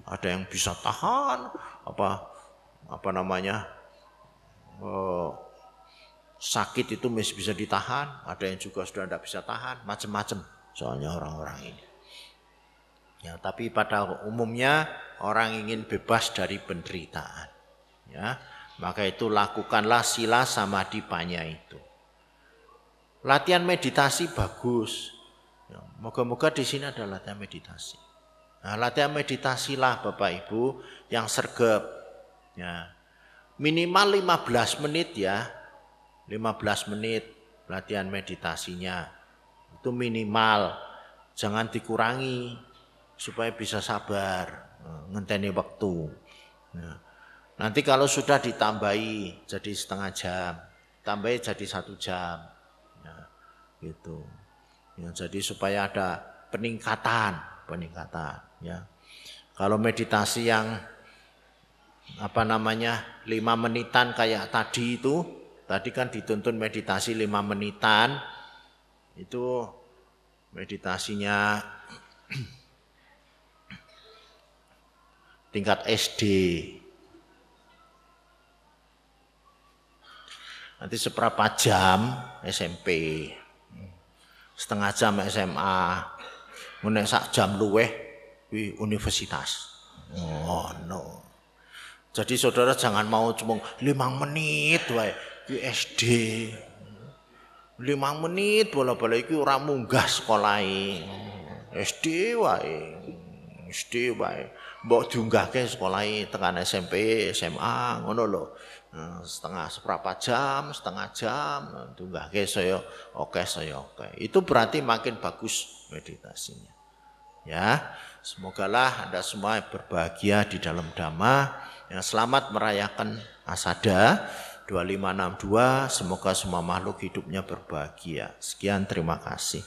Ada yang bisa tahan apa apa namanya oh, sakit itu masih bisa ditahan, ada yang juga sudah tidak bisa tahan, macam-macam soalnya orang-orang ini. Ya, tapi pada umumnya orang ingin bebas dari penderitaan. Ya, maka itu lakukanlah sila samadhi panya itu. Latihan meditasi bagus. Ya, moga-moga di sini ada latihan meditasi. Nah, latihan meditasilah Bapak Ibu yang sergap. Ya. Minimal 15 menit ya. 15 menit latihan meditasinya. Itu minimal. Jangan dikurangi supaya bisa sabar, eh, ngenteni waktu. Ya. Nanti kalau sudah ditambahi jadi setengah jam, tambahi jadi satu jam, ya, gitu. Ya, jadi supaya ada peningkatan, peningkatan ya. Kalau meditasi yang apa namanya lima menitan kayak tadi itu, tadi kan dituntun meditasi lima menitan, itu meditasinya tingkat SD. Nanti seberapa jam SMP, setengah jam SMA, Menek sak jam luweh di universitas. Oh no. Jadi saudara jangan mau cuma lima menit wae di SD. Lima menit bola-bola iki ora munggah sekolah SD wae. SD wae. Mbok diunggahke sekolah tekan SMP, SMA ngono lho. Nah, setengah seberapa jam, setengah jam, diunggahke saya oke saya oke. Itu berarti makin bagus meditasinya. Ya, semogalah Anda semua berbahagia di dalam dhamma. yang selamat merayakan Asada 2562 semoga semua makhluk hidupnya berbahagia. Sekian terima kasih.